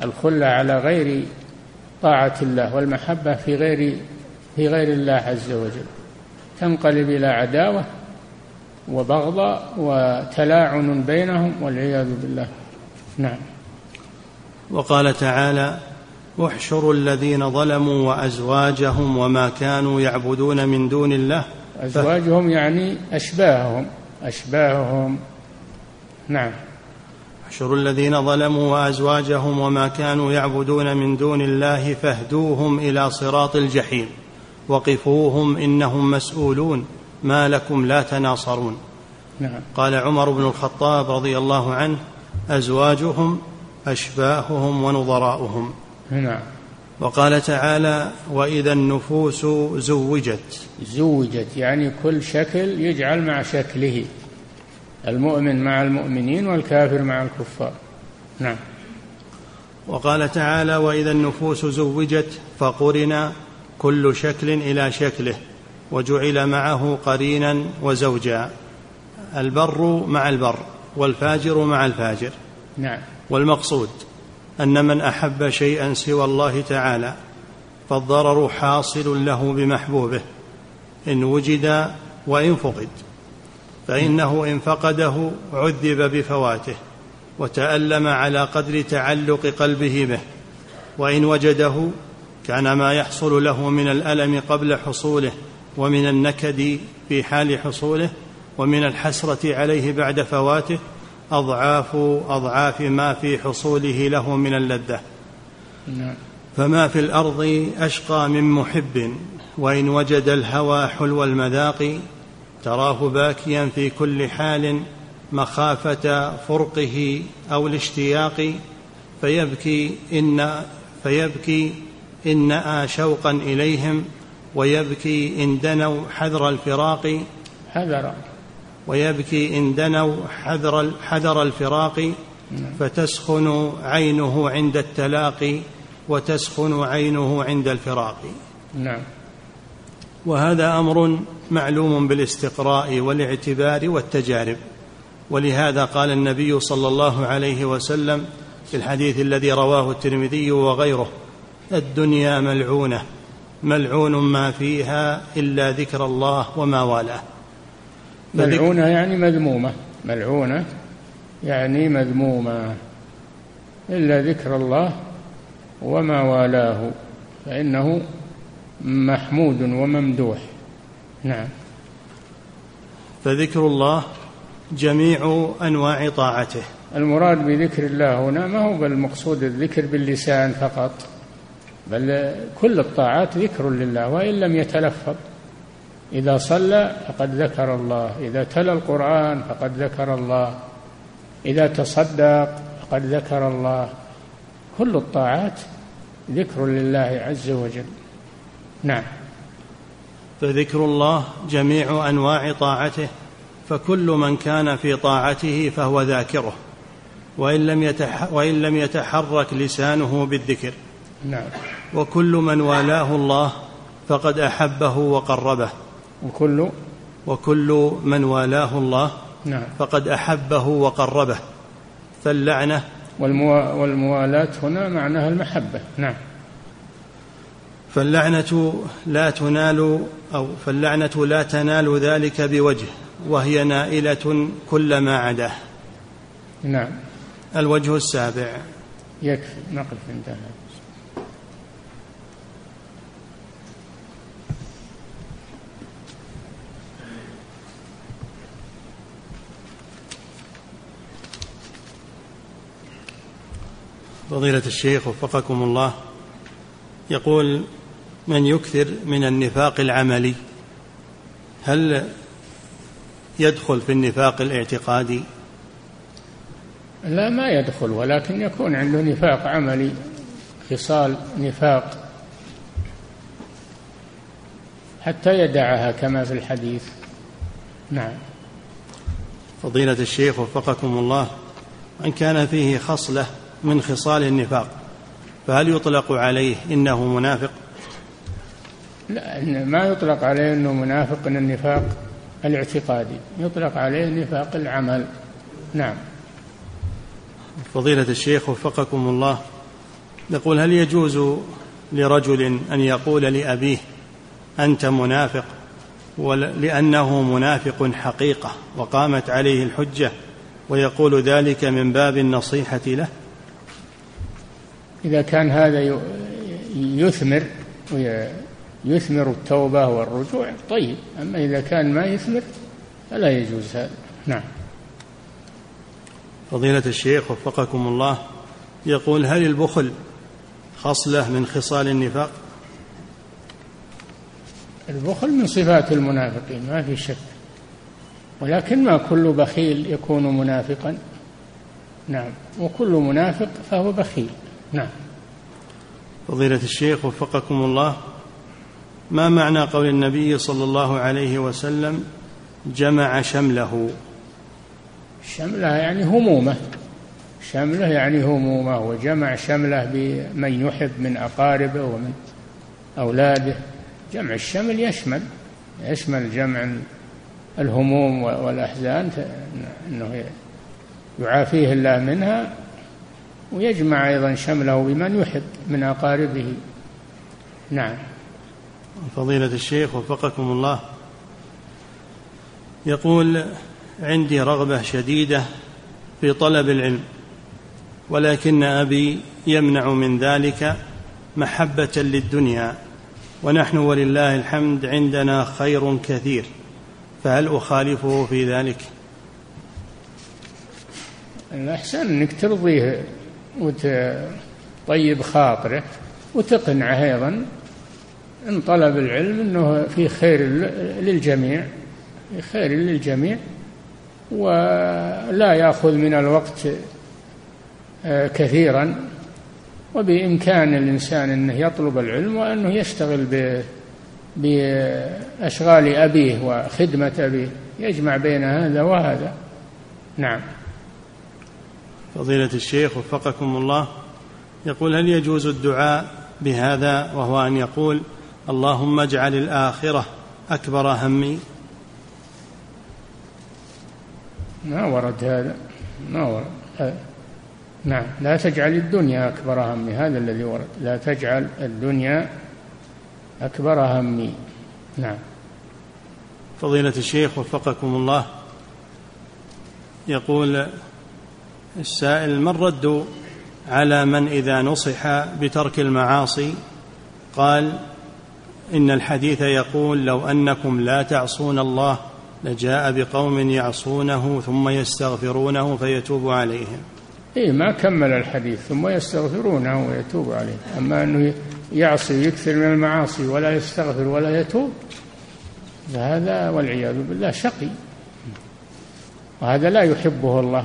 الخلة على غير طاعة الله والمحبة في غير في غير الله عز وجل. تنقلب إلى عداوة وبغضاء وتلاعن بينهم والعياذ بالله. نعم. وقال تعالى احشروا الذين ظلموا وأزواجهم وما كانوا يعبدون من دون الله. أزواجهم يعني أشباههم. أشباههم. نعم. احشروا الذين ظلموا وأزواجهم وما كانوا يعبدون من دون الله فاهدوهم إلى صراط الجحيم. وقفوهم إنهم مسؤولون ما لكم لا تناصرون. نعم. قال عمر بن الخطاب رضي الله عنه أزواجهم أشباههم ونظراؤهم. نعم. وقال تعالى وإذا النفوس زوجت. زوجت يعني كل شكل يجعل مع شكله المؤمن مع المؤمنين والكافر مع الكفار. نعم. وقال تعالى وإذا النفوس زوجت فقرنا كل شكل إلى شكله وجعل معه قرينا وزوجا. البر مع البر والفاجر مع الفاجر. نعم. والمقصود أن من أحب شيئا سوى الله تعالى فالضرر حاصل له بمحبوبه. إن وجد وإن فقد فإنه إن فقده عذب بفواته وتألم على قدر تعلق قلبه به وإن وجده كان ما يحصل له من الألم قبل حصوله ومن النكد في حال حصوله ومن الحسرة عليه بعد فواته أضعاف أضعاف ما في حصوله له من اللذة نعم. فما في الأرض أشقى من محب وإن وجد الهوى حلو المذاق تراه باكيا في كل حال مخافة فرقه أو الاشتياق فيبكي إن فيبكي إن نأى شوقا إليهم ويبكي إن دنوا حذر الفراق. حذر ويبكي إن دنوا حذر حذر الفراق. نعم. فتسخن عينه عند التلاقي وتسخن عينه عند الفراق. نعم. وهذا أمر معلوم بالاستقراء والاعتبار والتجارب. ولهذا قال النبي صلى الله عليه وسلم في الحديث الذي رواه الترمذي وغيره الدنيا ملعونة ملعون ما فيها إلا ذكر الله وما والاه. ملعونة يعني مذمومة ملعونة يعني مذمومة إلا ذكر الله وما والاه فإنه محمود وممدوح. نعم. فذكر الله جميع أنواع طاعته. المراد بذكر الله هنا ما هو بالمقصود الذكر باللسان فقط. بل كل الطاعات ذكر لله وإن لم يتلفظ إذا صلى فقد ذكر الله إذا تلا القرآن فقد ذكر الله إذا تصدق فقد ذكر الله. كل الطاعات ذكر لله عز وجل. نعم. فذكر الله جميع أنواع طاعته فكل من كان في طاعته فهو ذاكره وإن لم, يتح وإن لم يتحرك لسانه بالذكر. نعم. وكل من والاه الله فقد أحبه وقربه. وكل وكل من والاه الله نعم. فقد أحبه وقربه. فاللعنة والموا... والموالاة هنا معناها المحبة. نعم. فاللعنة لا تنال أو فاللعنة لا تنال ذلك بوجه وهي نائلة كل ما عداه. نعم. الوجه السابع. يكفي نقف انتهى فضيلة الشيخ وفقكم الله يقول من يكثر من النفاق العملي هل يدخل في النفاق الاعتقادي؟ لا ما يدخل ولكن يكون عنده نفاق عملي خصال نفاق حتى يدعها كما في الحديث. نعم. فضيلة الشيخ وفقكم الله من كان فيه خصلة من خصال النفاق فهل يطلق عليه إنه منافق؟ لا ما يطلق عليه أنه منافق من النفاق الاعتقادي يطلق عليه نفاق العمل. نعم. فضيلة الشيخ وفقكم الله يقول هل يجوز لرجل أن يقول لأبيه أنت منافق لأنه منافق حقيقة وقامت عليه الحجة ويقول ذلك من باب النصيحة له؟ إذا كان هذا يثمر يثمر التوبة والرجوع طيب. أما إذا كان ما يثمر فلا يجوز هذا. نعم. فضيلة الشيخ وفقكم الله يقول هل البخل خصلة من خصال النفاق؟ البخل من صفات المنافقين ما في شك. ولكن ما كل بخيل يكون منافقا. نعم. وكل منافق فهو بخيل. نعم. فضيلة الشيخ وفقكم الله ما معنى قول النبي صلى الله عليه وسلم جمع شمله؟ شملة يعني همومة. شملة يعني همومة وجمع شملة بمن يحب من أقاربه ومن أولاده. جمع الشمل يشمل يشمل جمع الهموم والأحزان أنه يعافيه الله منها. ويجمع أيضا شمله بمن يحب من أقاربه. نعم. فضيلة الشيخ وفقكم الله. يقول عندي رغبة شديدة في طلب العلم ولكن أبي يمنع من ذلك محبة للدنيا ونحن ولله الحمد عندنا خير كثير فهل أخالفه في ذلك؟ الأحسن أنك ترضيه. وتطيب خاطره وتقنعه أيضا إن طلب العلم أنه في خير للجميع في خير للجميع ولا يأخذ من الوقت آه، كثيرا وبإمكان الإنسان أنه يطلب العلم وأنه يشتغل بأشغال أبيه وخدمة أبيه يجمع بين هذا وهذا. نعم. فضيلة الشيخ وفقكم الله يقول هل يجوز الدعاء بهذا؟ وهو أن يقول اللهم اجعل الآخرة أكبر همي. ما ورد هذا ما ورد نعم لا تجعل الدنيا أكبر همي هذا الذي ورد. لا تجعل الدنيا أكبر همي. نعم. فضيلة الشيخ وفقكم الله يقول السائل ما الرد على من إذا نصح بترك المعاصي؟ قال إن الحديث يقول لو أنكم لا تعصون الله لجاء بقوم يعصونه ثم يستغفرونه فيتوب عليهم. إيه ما كمل الحديث ثم يستغفرونه ويتوب عليه. أما أنه يعصي ويكثر من المعاصي ولا يستغفر ولا يتوب فهذا والعياذ بالله شقي. وهذا لا يحبه الله.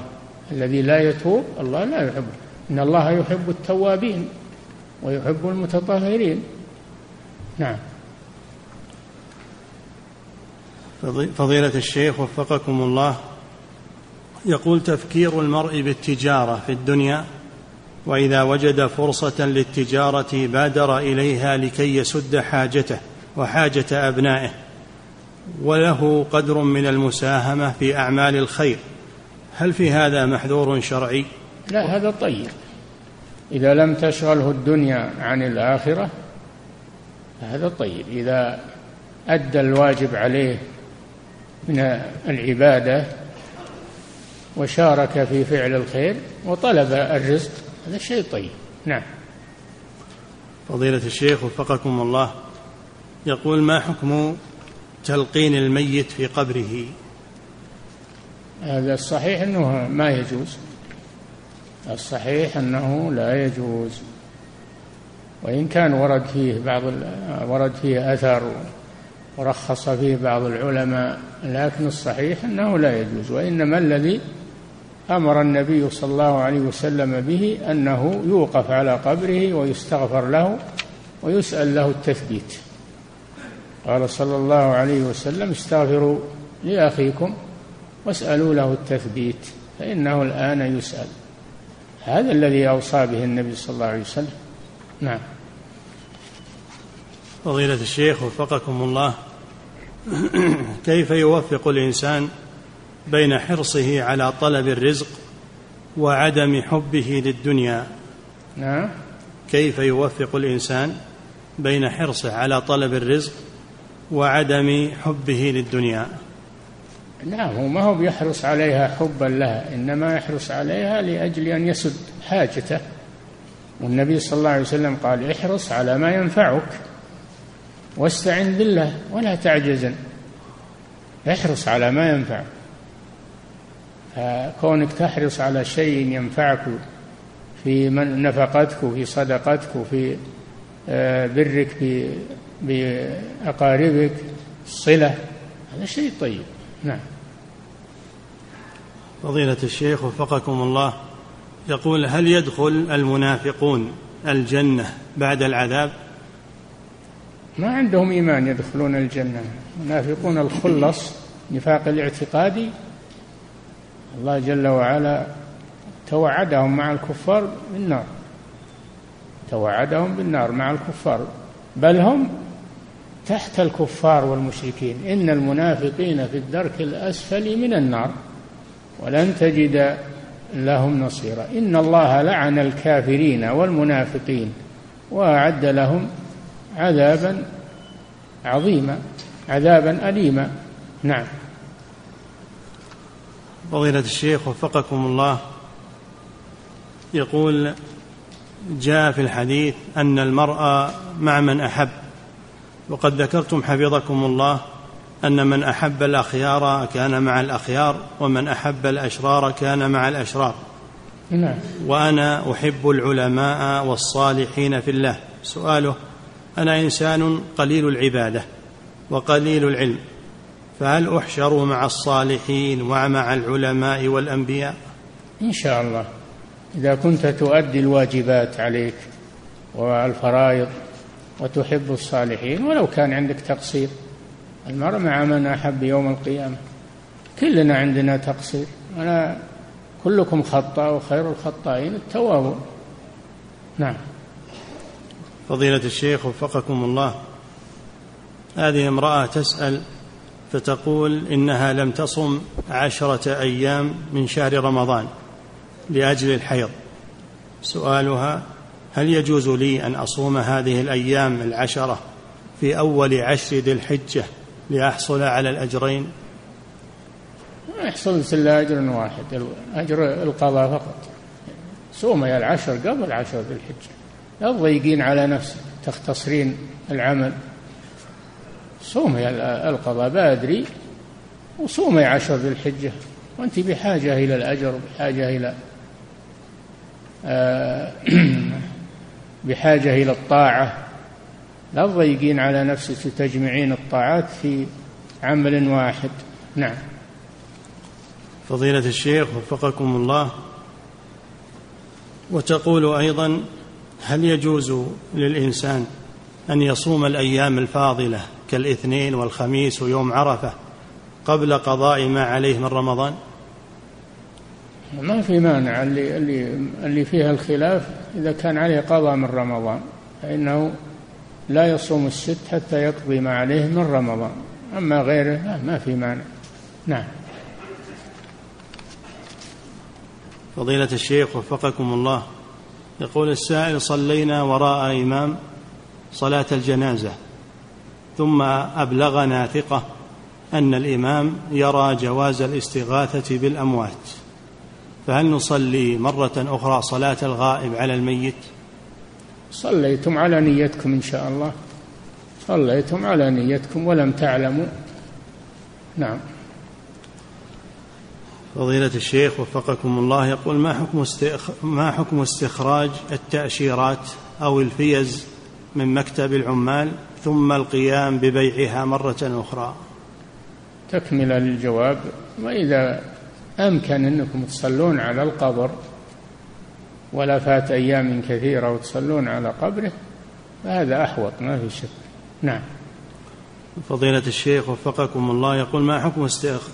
الذي لا يتوب الله لا يحبه. إن الله يحب التوابين ويحب المتطهرين. نعم. فضيلة الشيخ وفقكم الله. يقول تفكير المرء بالتجارة في الدنيا وإذا وجد فرصة للتجارة بادر إليها لكي يسد حاجته وحاجة أبنائه وله قدر من المساهمة في أعمال الخير. هل في هذا محذور شرعي؟ لا هذا طيب. إذا لم تشغله الدنيا عن الآخرة هذا طيب. إذا أدى الواجب عليه من العبادة وشارك في فعل الخير وطلب الرزق هذا شيء طيب. نعم. فضيلة الشيخ وفقكم الله يقول ما حكم تلقين الميت في قبره؟ هذا الصحيح أنه ما يجوز. الصحيح أنه لا يجوز. وإن كان ورد فيه بعض ورد فيه أثر ورخص فيه بعض العلماء لكن الصحيح أنه لا يجوز. وإنما الذي أمر النبي صلى الله عليه وسلم به أنه يوقف على قبره ويستغفر له ويسأل له التثبيت. قال صلى الله عليه وسلم استغفروا لأخيكم واسألوا له التثبيت فإنه الآن يسأل. هذا الذي أوصى به النبي صلى الله عليه وسلم. نعم. فضيلة الشيخ وفقكم الله كيف يوفق الإنسان بين حرصه على طلب الرزق وعدم حبه للدنيا؟ نعم. كيف يوفق الإنسان بين حرصه على طلب الرزق وعدم حبه للدنيا؟ نعم هو ما هو بيحرص عليها حبا لها إنما يحرص عليها لأجل أن يسد حاجته. والنبي صلى الله عليه وسلم قال احرص على ما ينفعك واستعن بالله ولا تعجزن. احرص على ما ينفعك فكونك تحرص على شيء ينفعك في نفقتك وفي صدقتك وفي آه، برك بأقاربك الصلة هذا شيء طيب. نعم. فضيلة الشيخ وفقكم الله يقول هل يدخل المنافقون الجنة بعد العذاب؟ ما عندهم إيمان يدخلون الجنة. المنافقون الخلص نفاق الاعتقادي الله جل وعلا توعدهم مع الكفار بالنار. توعدهم بالنار مع الكفار. بل هم تحت الكفار والمشركين. إن المنافقين في الدرك الأسفل من النار. ولن تجد لهم نصيرا. إن الله لعن الكافرين والمنافقين وأعد لهم عذابا عظيما عذابا أليما. نعم. فضيلة الشيخ وفقكم الله. يقول جاء في الحديث أن المرأة مع من أحب. وقد ذكرتم حفظكم الله أن من أحب الأخيار كان مع الأخيار ومن أحب الأشرار كان مع الأشرار. نعم. وأنا أحب العلماء والصالحين في الله. سؤاله أنا إنسان قليل العبادة وقليل العلم فهل أحشر مع الصالحين ومع العلماء والأنبياء؟ إن شاء الله. إذا كنت تؤدي الواجبات عليك والفرائض وتحب الصالحين ولو كان عندك تقصير. المرء مع من أحب يوم القيامة. كلنا عندنا تقصير. أنا كلكم خطاء وخير الخطائين التوابون نعم. فضيلة الشيخ وفقكم الله. هذه امرأة تسأل فتقول إنها لم تصم عشرة أيام من شهر رمضان لأجل الحيض. سؤالها هل يجوز لي أن أصوم هذه الأيام العشرة في أول عشر ذي الحجة لأحصل على الأجرين؟ يحصل إلا أجر واحد أجر القضاء فقط. صومي العشر قبل عشر ذي الحجة. لا تضيقين على نفسك تختصرين العمل. صومي القضاء بادري وصومي عشر ذي الحجة. وأنت بحاجة إلى الأجر بحاجة إلى آه، بحاجة إلى الطاعة. لا تضيقين على نفسك وتجمعين الطاعات في عمل واحد. نعم. فضيلة الشيخ وفقكم الله. وتقول أيضا هل يجوز للإنسان أن يصوم الأيام الفاضلة كالاثنين والخميس ويوم عرفة قبل قضاء ما عليه من رمضان؟ ما في مانع. اللي اللي اللي فيها الخلاف إذا كان عليه قضاء من رمضان فإنه لا يصوم الست حتى يقضي ما عليه من رمضان. أما غيره ما في مانع. نعم. فضيلة الشيخ وفقكم الله. يقول السائل صلينا وراء إمام صلاة الجنازة ثم أبلغنا ثقة أن الإمام يرى جواز الاستغاثة بالأموات. فهل نصلي مرة أخرى صلاة الغائب على الميت؟ صليتم على نيتكم إن شاء الله. صليتم على نيتكم ولم تعلموا. نعم. فضيلة الشيخ وفقكم الله يقول ما حكم ما حكم استخراج التأشيرات أو الفيز من مكتب العمال ثم القيام ببيعها مرة أخرى؟ تكملة للجواب وإذا أمكن أنكم تصلون على القبر ولا فات أيام كثيرة وتصلون على قبره فهذا أحوط ما في شك. نعم. فضيلة الشيخ وفقكم الله يقول ما حكم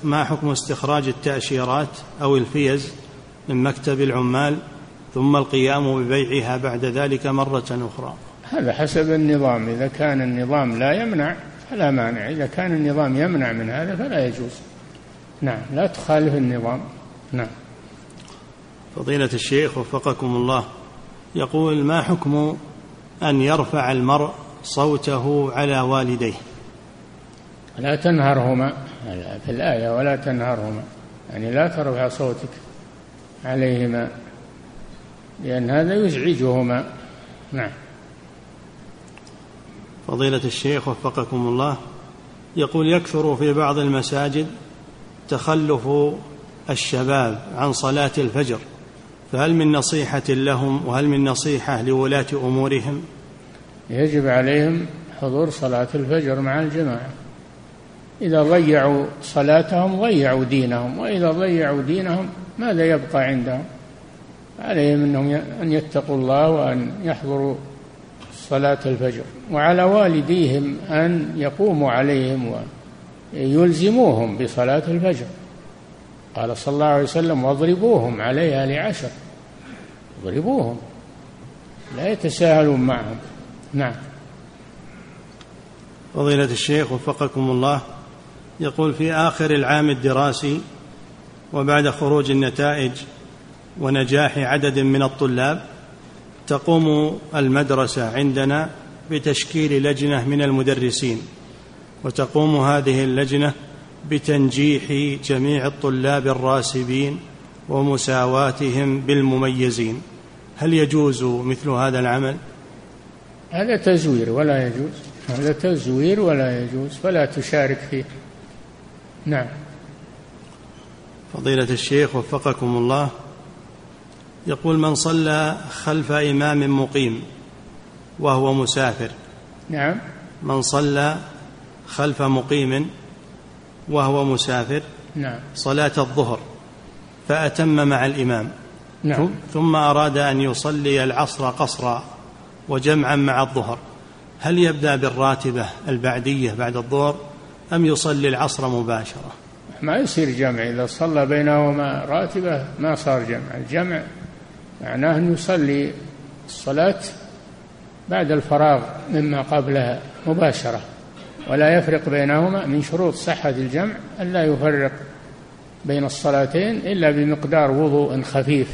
ما حكم استخراج التأشيرات أو الفيز من مكتب العمال ثم القيام ببيعها بعد ذلك مرة أخرى؟ هذا حسب النظام إذا كان النظام لا يمنع فلا مانع إذا كان النظام يمنع من هذا فلا يجوز. نعم لا تخالف النظام. نعم. فضيلة الشيخ وفقكم الله يقول ما حكم أن يرفع المرء صوته على والديه؟ لا تنهرهما في الآية ولا تنهرهما. يعني لا ترفع صوتك عليهما لأن هذا يزعجهما. نعم. فضيلة الشيخ وفقكم الله يقول يكثر في بعض المساجد تخلف الشباب عن صلاة الفجر فهل من نصيحة لهم وهل من نصيحة لولاة أمورهم؟ يجب عليهم حضور صلاة الفجر مع الجماعة إذا ضيعوا صلاتهم ضيعوا دينهم وإذا ضيعوا دينهم ماذا يبقى عندهم؟ عليهم أنهم أن يتقوا الله وأن يحضروا صلاة الفجر وعلى والديهم أن يقوموا عليهم ويلزموهم بصلاة الفجر. قال صلى الله عليه وسلم واضربوهم عليها لعشر. اضربوهم لا يتساهلون معهم. نعم. فضيلة الشيخ وفقكم الله يقول في آخر العام الدراسي وبعد خروج النتائج ونجاح عدد من الطلاب تقوم المدرسة عندنا بتشكيل لجنة من المدرسين. وتقوم هذه اللجنة بتنجيح جميع الطلاب الراسبين ومساواتهم بالمميزين. هل يجوز مثل هذا العمل؟ هذا تزوير ولا يجوز. هذا تزوير ولا يجوز. فلا تشارك فيه. نعم. فضيلة الشيخ وفقكم الله. يقول من صلى خلف إمام مقيم وهو مسافر. نعم. من صلى خلف مقيم وهو مسافر نعم. صلاة الظهر فأتم مع الإمام. نعم. ثم أراد أن يصلي العصر قصرا وجمعا مع الظهر. هل يبدأ بالراتبة البعدية بعد الظهر أم يصلي العصر مباشرة؟ ما يصير جمع. إذا صلى بينهما راتبة ما صار جمع. الجمع معناه أن يصلي الصلاة بعد الفراغ مما قبلها مباشرة. ولا يفرق بينهما من شروط صحة الجمع ألا يفرق بين الصلاتين إلا بمقدار وضوء خفيف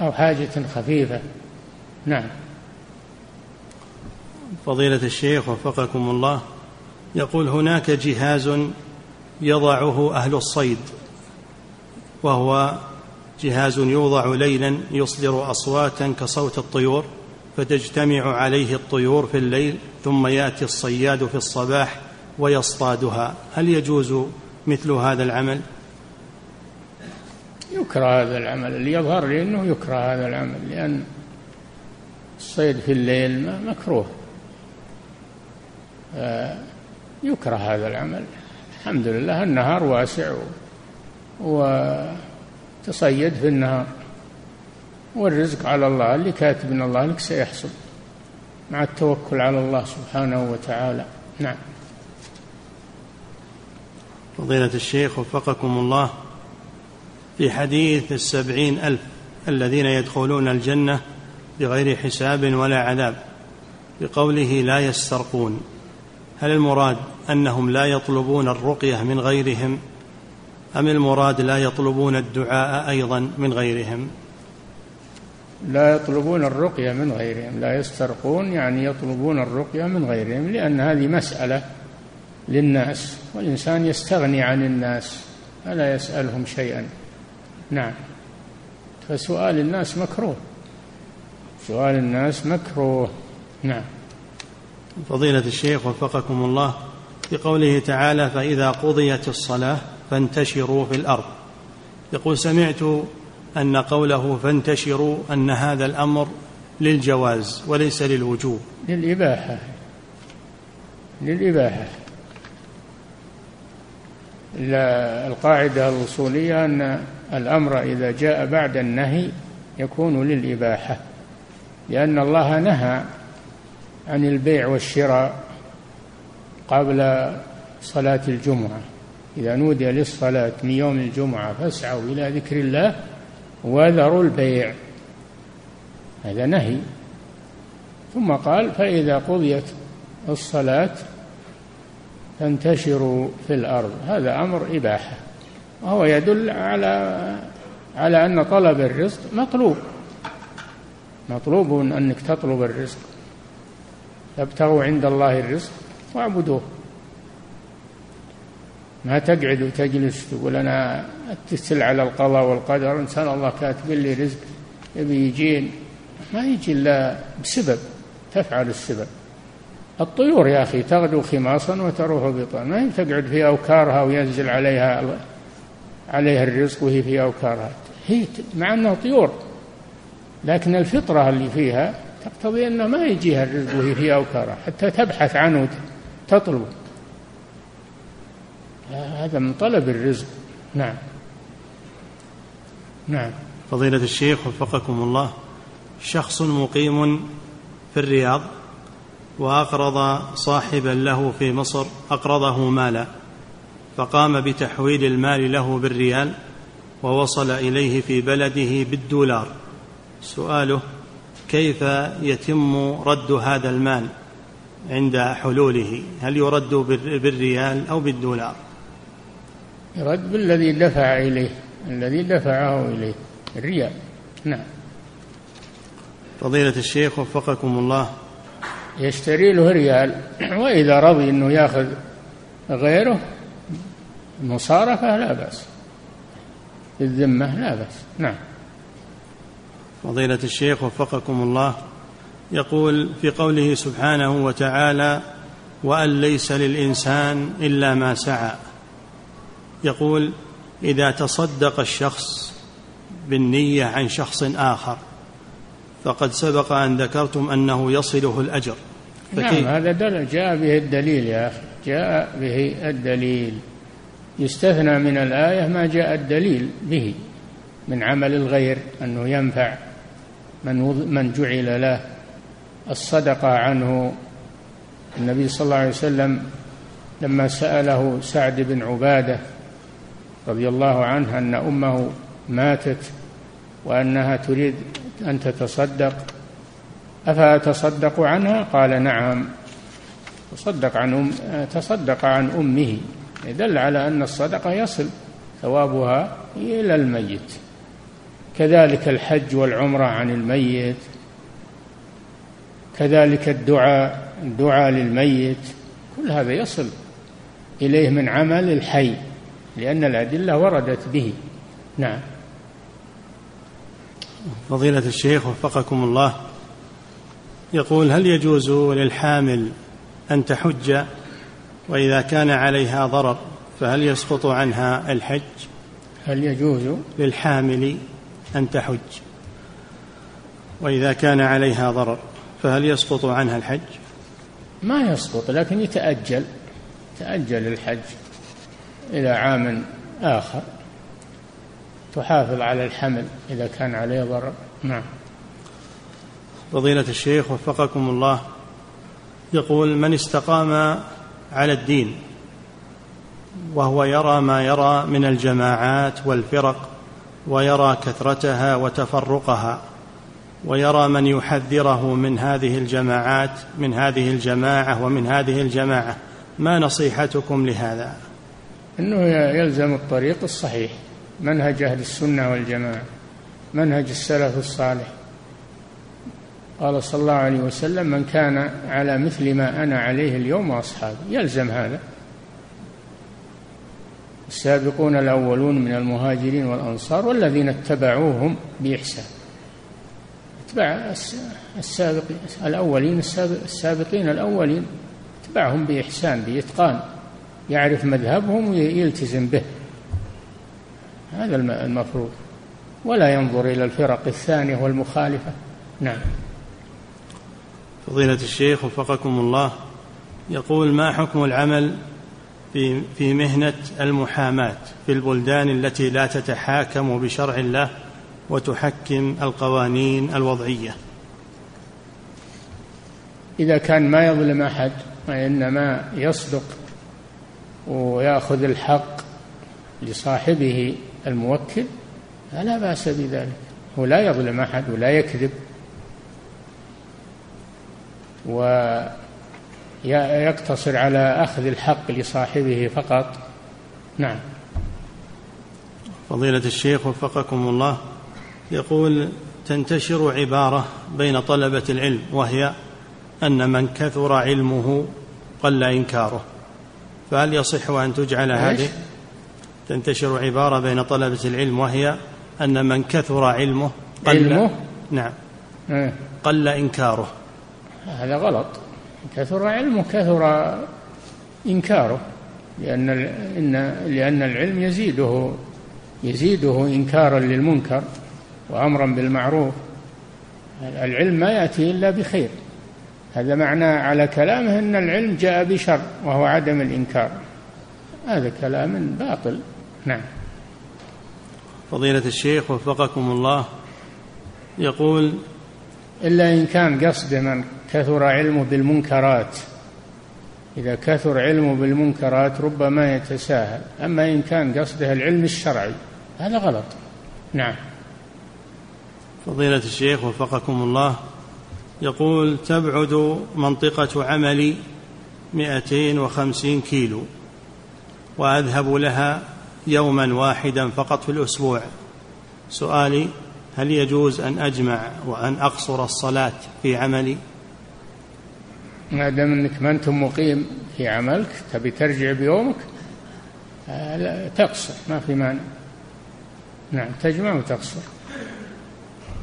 أو حاجة خفيفة. نعم. فضيلة الشيخ وفقكم الله يقول هناك جهاز يضعه أهل الصيد وهو جهاز يوضع ليلا يصدر أصواتا كصوت الطيور. فتجتمع عليه الطيور في الليل ثم يأتي الصياد في الصباح ويصطادها. هل يجوز مثل هذا العمل؟ يكره هذا العمل. اللي يظهر لي إنه يكره هذا العمل لأن الصيد في الليل مكروه. آه، يكره هذا العمل. الحمد لله النهار واسع وتصيد في النهار. والرزق على الله اللي كاتب من الله لك سيحصل مع التوكل على الله سبحانه وتعالى. نعم. فضيلة الشيخ وفقكم الله في حديث السبعين ألف الذين يدخلون الجنة بغير حساب ولا عذاب بقوله لا يسترقون. هل المراد أنهم لا يطلبون الرقية من غيرهم أم المراد لا يطلبون الدعاء أيضا من غيرهم؟ لا يطلبون الرقية من غيرهم لا يسترقون يعني يطلبون الرقية من غيرهم لأن هذه مسألة للناس والإنسان يستغني عن الناس فلا يسألهم شيئا؟ نعم. فسؤال الناس مكروه. سؤال الناس مكروه. نعم. فضيلة الشيخ وفقكم الله في قوله تعالى فإذا قضيت الصلاة فانتشروا في الأرض. يقول سمعت أن قوله فانتشروا أن هذا الأمر للجواز وليس للوجوب. للإباحة. للإباحة. القاعدة الأصولية أن الأمر إذا جاء بعد النهي يكون للإباحة لأن الله نهى عن البيع والشراء قبل صلاة الجمعة. إذا نودي للصلاة من يوم الجمعة فاسعوا إلى ذكر الله وذروا البيع. هذا نهي. ثم قال فإذا قضيت الصلاة فانتشروا في الأرض. هذا أمر إباحة. وهو يدل على على أن طلب الرزق مطلوب. مطلوب أنك تطلب الرزق. تبتغوا عند الله الرزق وأعبدوه. ما تقعد وتجلس تقول أنا أتسل على القضاء والقدر إنسان الله كاتب لي رزق يبي يجين. ما يجي إلا بسبب تفعل السبب. الطيور يا أخي تغدو خماصا وتروح بطانا ما هي تقعد في أوكارها وينزل عليها عليها الرزق وهي في أوكارها. هي مع أنها طيور. لكن الفطرة اللي فيها تقتضي أنه ما يجيها الرزق وهي في أوكارها. حتى تبحث عنه تطلبه هذا من طلب الرزق. نعم. نعم. فضيلة الشيخ وفقكم الله شخص مقيم في الرياض وأقرض صاحبا له في مصر أقرضه مالا فقام بتحويل المال له بالريال ووصل إليه في بلده بالدولار. سؤاله كيف يتم رد هذا المال عند حلوله؟ هل يرد بالريال أو بالدولار؟ يرد بالذي دفع إليه الذي دفعه إليه الريال نعم. فضيلة الشيخ وفقكم الله. يشتري له ريال وإذا رضي أنه يأخذ غيره مصارفة لا بأس. الذمة لا بأس. نعم. فضيلة الشيخ وفقكم الله. يقول في قوله سبحانه وتعالى وأن ليس للإنسان إلا ما سعى. يقول إذا تصدق الشخص بالنية عن شخص آخر فقد سبق أن ذكرتم أنه يصله الأجر. نعم هذا دل جاء به الدليل يا أخي. جاء به الدليل. يستثنى من الآية ما جاء الدليل به من عمل الغير أنه ينفع من من جعل له الصدقة عنه. النبي صلى الله عليه وسلم لما سأله سعد بن عبادة رضي الله عنه أن أمه ماتت وأنها تريد أن تتصدق. أفأتصدق عنها؟ قال نعم. تصدق عن أم تصدق عن أمه. يدل على أن الصدقة يصل ثوابها إلى الميت. كذلك الحج والعمرة عن الميت. كذلك الدعاء الدعاء للميت. كل هذا يصل إليه من عمل الحي. لأن الأدلة وردت به. نعم. فضيلة الشيخ وفقكم الله. يقول هل يجوز للحامل أن تحج وإذا كان عليها ضرر فهل يسقط عنها الحج؟ هل يجوز للحامل أن تحج وإذا كان عليها ضرر فهل يسقط عنها الحج؟ ما يسقط لكن يتأجل. تأجل الحج. إلى عام آخر تحافظ على الحمل إذا كان عليه ضرر. نعم. فضيلة الشيخ وفقكم الله يقول من استقام على الدين وهو يرى ما يرى من الجماعات والفرق ويرى كثرتها وتفرقها ويرى من يحذره من هذه الجماعات من هذه الجماعة ومن هذه الجماعة ما نصيحتكم لهذا؟ إنه يلزم الطريق الصحيح منهج أهل السنة والجماعة منهج السلف الصالح. قال صلى الله عليه وسلم من كان على مثل ما أنا عليه اليوم واصحابي يلزم هذا. السابقون الأولون من المهاجرين والأنصار والذين اتبعوهم بإحسان. اتباع السابقين الأولين السابقين الأولين اتبعهم بإحسان بإتقان. يعرف مذهبهم ويلتزم به. هذا المفروض. ولا ينظر إلى الفرق الثانية والمخالفة. نعم. فضيلة الشيخ وفقكم الله يقول ما حكم العمل في في مهنة المحاماة في البلدان التي لا تتحاكم بشرع الله وتحكم القوانين الوضعية؟ إذا كان ما يظلم أحد وإنما يصدق ويأخذ الحق لصاحبه الموكل فلا بأس بذلك. هو لا يظلم أحد ولا يكذب. ويقتصر على أخذ الحق لصاحبه فقط. نعم. فضيلة الشيخ وفقكم الله يقول تنتشر عبارة بين طلبة العلم وهي أن من كثر علمه قل إنكاره. فهل يصح أن تجعل هذه؟ تنتشر عبارة بين طلبة العلم وهي أن من كثر علمه قل علمه؟ نعم. إيه. قل إنكاره. هذا غلط. كثر علمه كثر إنكاره. لأن إن لأن العلم يزيده يزيده إنكارا للمنكر وأمرا بالمعروف. العلم ما يأتي إلا بخير. هذا معنى على كلامه أن العلم جاء بشر وهو عدم الإنكار. هذا كلام باطل. نعم. فضيلة الشيخ وفقكم الله يقول إلا إن كان قصد من كثر علمه بالمنكرات. إذا كثر علمه بالمنكرات ربما يتساهل. أما إن كان قصده العلم الشرعي هذا غلط. نعم. فضيلة الشيخ وفقكم الله يقول تبعد منطقة عملي مئتين وخمسين كيلو وأذهب لها يوما واحدا فقط في الأسبوع. سؤالي هل يجوز أن أجمع وأن أقصر الصلاة في عملي؟ ما دام أنك ما أنت مقيم في عملك تبي ترجع بيومك آه، لا تقصر ما في مانع. نعم تجمع وتقصر.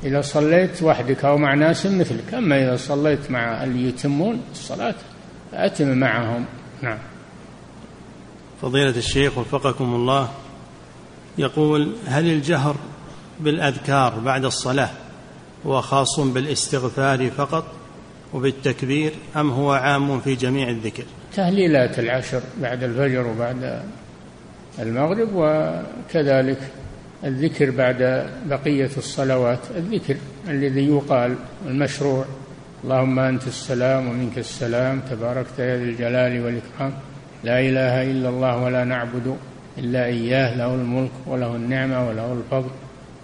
إذا صليت وحدك أو مع ناس مثلك. أما إذا صليت مع اللي يتمون الصلاة فأتم معهم. نعم. فضيلة الشيخ وفقكم الله يقول هل الجهر بالأذكار بعد الصلاة هو خاص بالاستغفار فقط وبالتكبير أم هو عام في جميع الذكر؟ تهليلات العشر بعد الفجر وبعد المغرب وكذلك. الذكر بعد بقية الصلوات الذكر الذي يقال المشروع. اللهم أنت السلام ومنك السلام تباركت يا ذي الجلال والإكرام. لا إله إلا الله ولا نعبد إلا إياه له الملك وله النعمة وله الفضل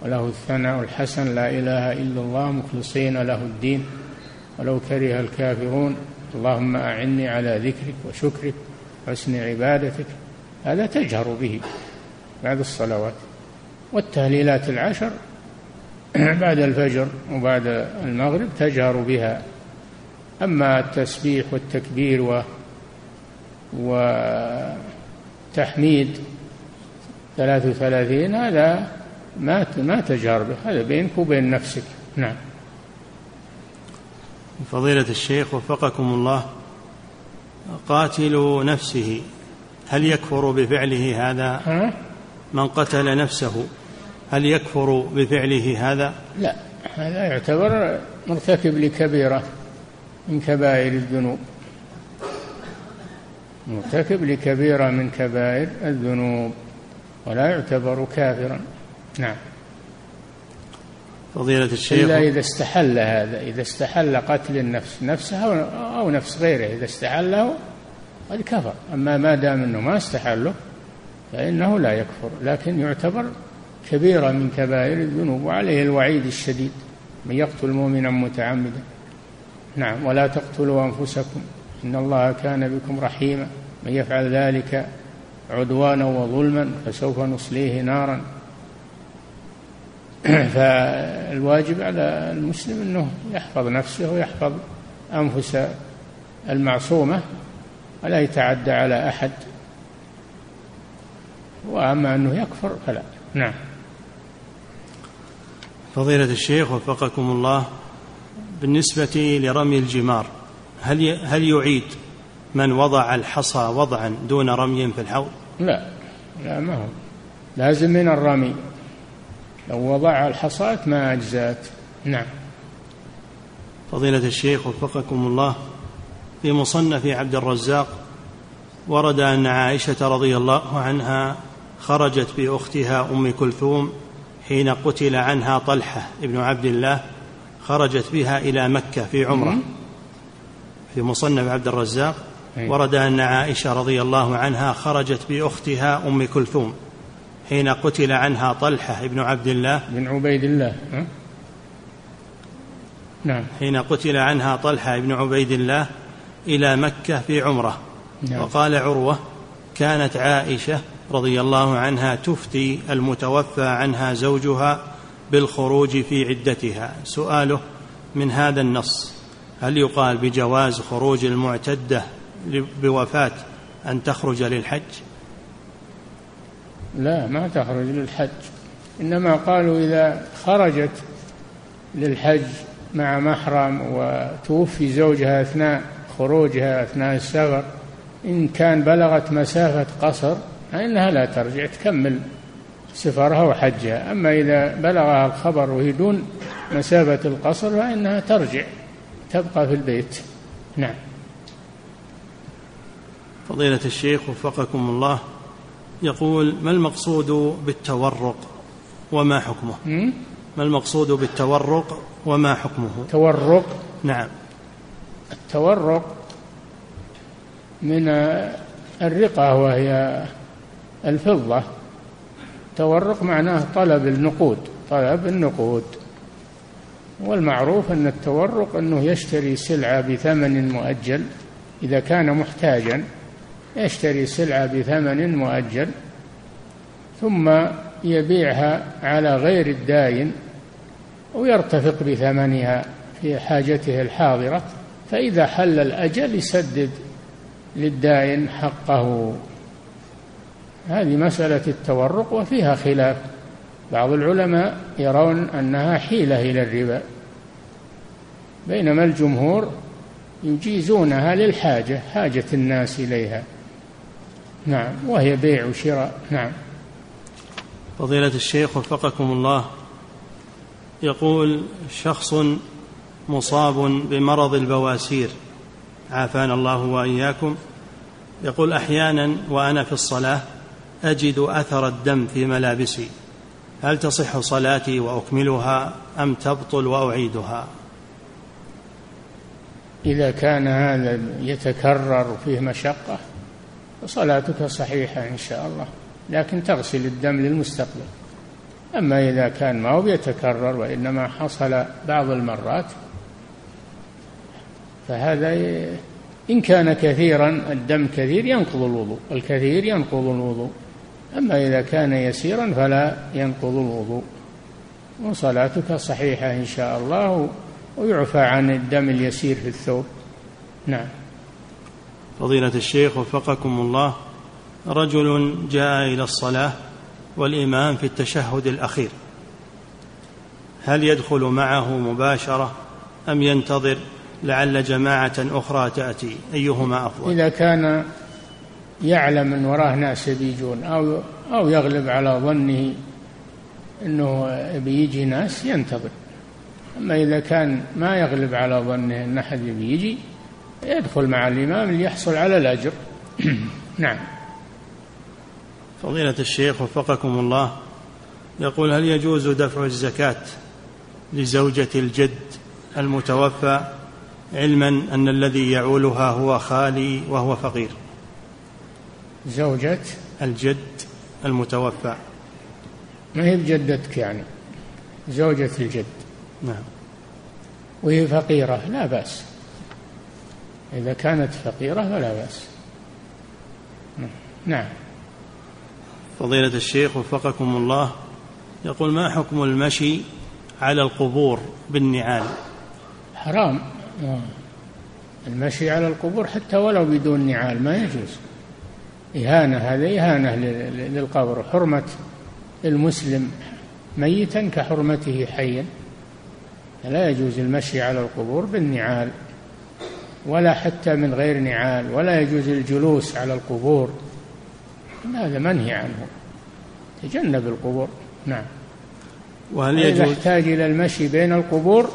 وله الثناء الحسن. لا إله إلا الله مخلصين له الدين. ولو كره الكافرون اللهم أعني على ذكرك وشكرك وحسن عبادتك. هذا تجهر به بعد الصلوات. والتهليلات العشر بعد الفجر وبعد المغرب تجهر بها. أما التسبيح والتكبير و وتحميد ثلاث وثلاثين هذا ما ما تجهر به. هذا بينك وبين نفسك. نعم. فضيلة الشيخ وفقكم الله قاتل نفسه هل يكفر بفعله هذا؟ من قتل نفسه. هل يكفر بفعله هذا؟ لا هذا يعتبر مرتكب لكبيرة من كبائر الذنوب. مرتكب لكبيرة من كبائر الذنوب ولا يعتبر كافرا. نعم. فضيلة الشيخ. إلا إذا استحل هذا إذا استحل قتل النفس نفسه أو نفس غيره إذا استحله قد كفر. أما ما دام أنه ما استحله فإنه لا يكفر لكن يعتبر كبيرة من كبائر الذنوب وعليه الوعيد الشديد. من يقتل مؤمنا متعمدا. نعم ولا تقتلوا أنفسكم. إن الله كان بكم رحيما. من يفعل ذلك عدوانا وظلما فسوف نصليه نارا. فالواجب على المسلم إنه يحفظ نفسه ويحفظ أنفس المعصومة ولا يتعدى على أحد. وأما أنه يكفر فلا. نعم. فضيلة الشيخ وفقكم الله بالنسبة لرمي الجمار هل هل يعيد من وضع الحصى وضعا دون رمي في الحوض؟ لا لا ما هو. لازم من الرمي. لو وضع الحصاة ما أجزأت. نعم. فضيلة الشيخ وفقكم الله في مصنف عبد الرزاق ورد أن عائشة رضي الله عنها خرجت بأختها أم كلثوم حين قتل عنها طلحة ابن عبد الله خرجت بها إلى مكة في عمرة. في مصنف عبد الرزاق. ورد أن عائشة رضي الله عنها خرجت بأختها أم كلثوم حين قتل عنها طلحة بن عبد الله. بن عبيد الله؟ نعم. حين قتل عنها طلحة بن عبيد الله إلى مكة في عمرة. نعم. وقال عروة كانت عائشة رضي الله عنها تفتي المتوفى عنها زوجها بالخروج في عدتها. سؤاله من هذا النص هل يقال بجواز خروج المعتدة بوفاة أن تخرج للحج؟ لا ما تخرج للحج. إنما قالوا إذا خرجت للحج مع محرم وتوفي زوجها أثناء خروجها أثناء السفر إن كان بلغت مسافة قصر فإنها لا ترجع تكمل سفرها وحجها. أما إذا بلغها الخبر وهي دون مسافة القصر فإنها ترجع تبقى في البيت. نعم. فضيلة الشيخ وفقكم الله يقول ما المقصود بالتورق وما حكمه؟ ما المقصود بالتورق وما حكمه؟ تورق؟ نعم. التورق من الرقة وهي الفضة. التورق معناه طلب النقود طلب النقود. والمعروف أن التورق أنه يشتري سلعة بثمن مؤجل إذا كان محتاجا يشتري سلعة بثمن مؤجل ثم يبيعها على غير الداين ويرتفق بثمنها في حاجته الحاضرة فإذا حل الأجل يسدد للداين حقه. هذه مسألة التورق وفيها خلاف. بعض العلماء يرون أنها حيلة إلى الربا. بينما الجمهور يجيزونها للحاجة حاجة الناس إليها. نعم وهي بيع وشراء. نعم. فضيلة الشيخ وفقكم الله يقول شخص مصاب بمرض البواسير. عافانا الله وإياكم. يقول أحيانا وأنا في الصلاة أجد أثر الدم في ملابسي. هل تصح صلاتي وأكملها أم تبطل وأعيدها؟ إذا كان هذا يتكرر فيه مشقة فصلاتك صحيحة إن شاء الله لكن تغسل الدم للمستقبل. أما إذا كان ما هو يتكرر وإنما حصل بعض المرات فهذا إن كان كثيرا الدم كثير ينقض الوضوء الكثير ينقض الوضوء. أما إذا كان يسيرا فلا ينقض الوضوء وصلاتك صحيحة إن شاء الله ويعفى عن الدم اليسير في الثوب. نعم. فضيلة الشيخ وفقكم الله رجل جاء إلى الصلاة والإمام في التشهد الأخير. هل يدخل معه مباشرة أم ينتظر لعل جماعة أخرى تأتي؟ أيهما أفضل؟ إذا كان يعلم أن وراه ناس بيجون أو أو يغلب على ظنه أنه بيجي ناس ينتظر. أما إذا كان ما يغلب على ظنه أن أحد بيجي يدخل مع الإمام ليحصل على الأجر. نعم. فضيلة الشيخ وفقكم الله يقول هل يجوز دفع الزكاة لزوجة الجد المتوفى علما أن الذي يعولها هو خالي وهو فقير؟ زوجة الجد المتوفى. ما هي بجدتك يعني؟ زوجة الجد. نعم. وهي فقيرة لا بأس. إذا كانت فقيرة فلا بأس. نعم. فضيلة الشيخ وفقكم الله يقول ما حكم المشي على القبور بالنعال؟ حرام. المشي على القبور حتى ولو بدون نعال ما يجوز. إهانة هذا إهانة للقبر. حرمة المسلم ميتا كحرمته حيا. لا يجوز المشي على القبور بالنعال ولا حتى من غير نعال ولا يجوز الجلوس على القبور. هذا منهي عنه. تجنب القبور. نعم. وهل يجوز؟ إذا احتاج إلى المشي بين القبور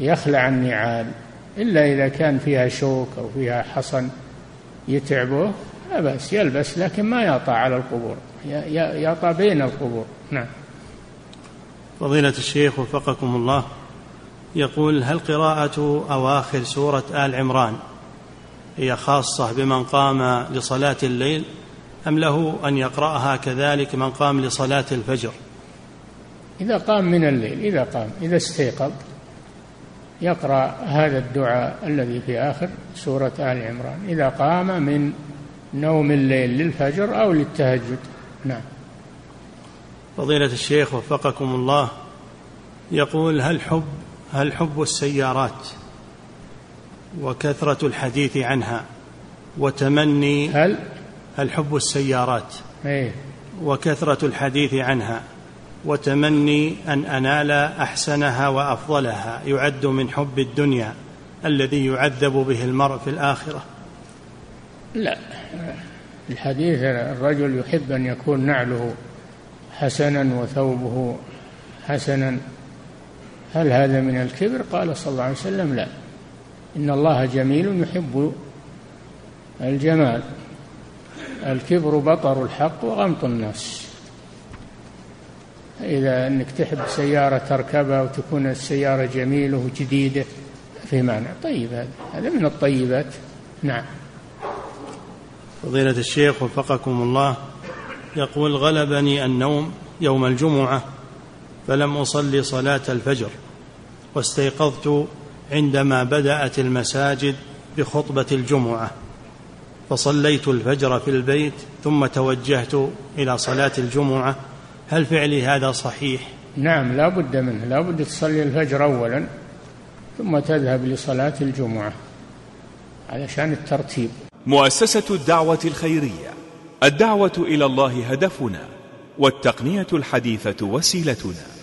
يخلع النعال. إلا إذا كان فيها شوك أو فيها حصن يتعبه لا بأس يلبس لكن ما يطع على القبور. يطع بين القبور. نعم. فضيلة الشيخ وفقكم الله يقول هل قراءة أواخر سورة آل عمران هي خاصة بمن قام لصلاة الليل أم له أن يقرأها كذلك من قام لصلاة الفجر؟ إذا قام من الليل إذا قام إذا استيقظ يقرأ هذا الدعاء الذي في آخر سورة آل عمران. إذا قام من نوم الليل للفجر أو للتهجد. نعم. فضيلة الشيخ وفقكم الله يقول هل حب هل حب السيارات وكثرة الحديث عنها وتمني هل؟ هل حب السيارات أيه. وكثرة الحديث عنها وتمني أن أنال أحسنها وأفضلها يعد من حب الدنيا الذي يعذب به المرء في الآخرة؟ لا. الحديث الرجل يحب أن يكون نعله حسنا وثوبه حسنا. هل هذا من الكبر؟ قال صلى الله عليه وسلم لا. إن الله جميل يحب الجمال. الكبر بطر الحق وغمط الناس إذا أنك تحب سيارة تركبها وتكون السيارة جميلة وجديدة في معنى طيب هذا هذا من الطيبات. نعم. فضيلة الشيخ وفقكم الله يقول غلبني النوم يوم الجمعة فلم أصلي صلاة الفجر واستيقظت عندما بدأت المساجد بخطبة الجمعة فصليت الفجر في البيت ثم توجهت إلى صلاة الجمعة هل فعلي هذا صحيح؟ نعم لا بد منه لا بد تصلي الفجر أولا ثم تذهب لصلاة الجمعة علشان الترتيب مؤسسة الدعوة الخيرية. الدعوة إلى الله هدفنا والتقنية الحديثة وسيلتنا.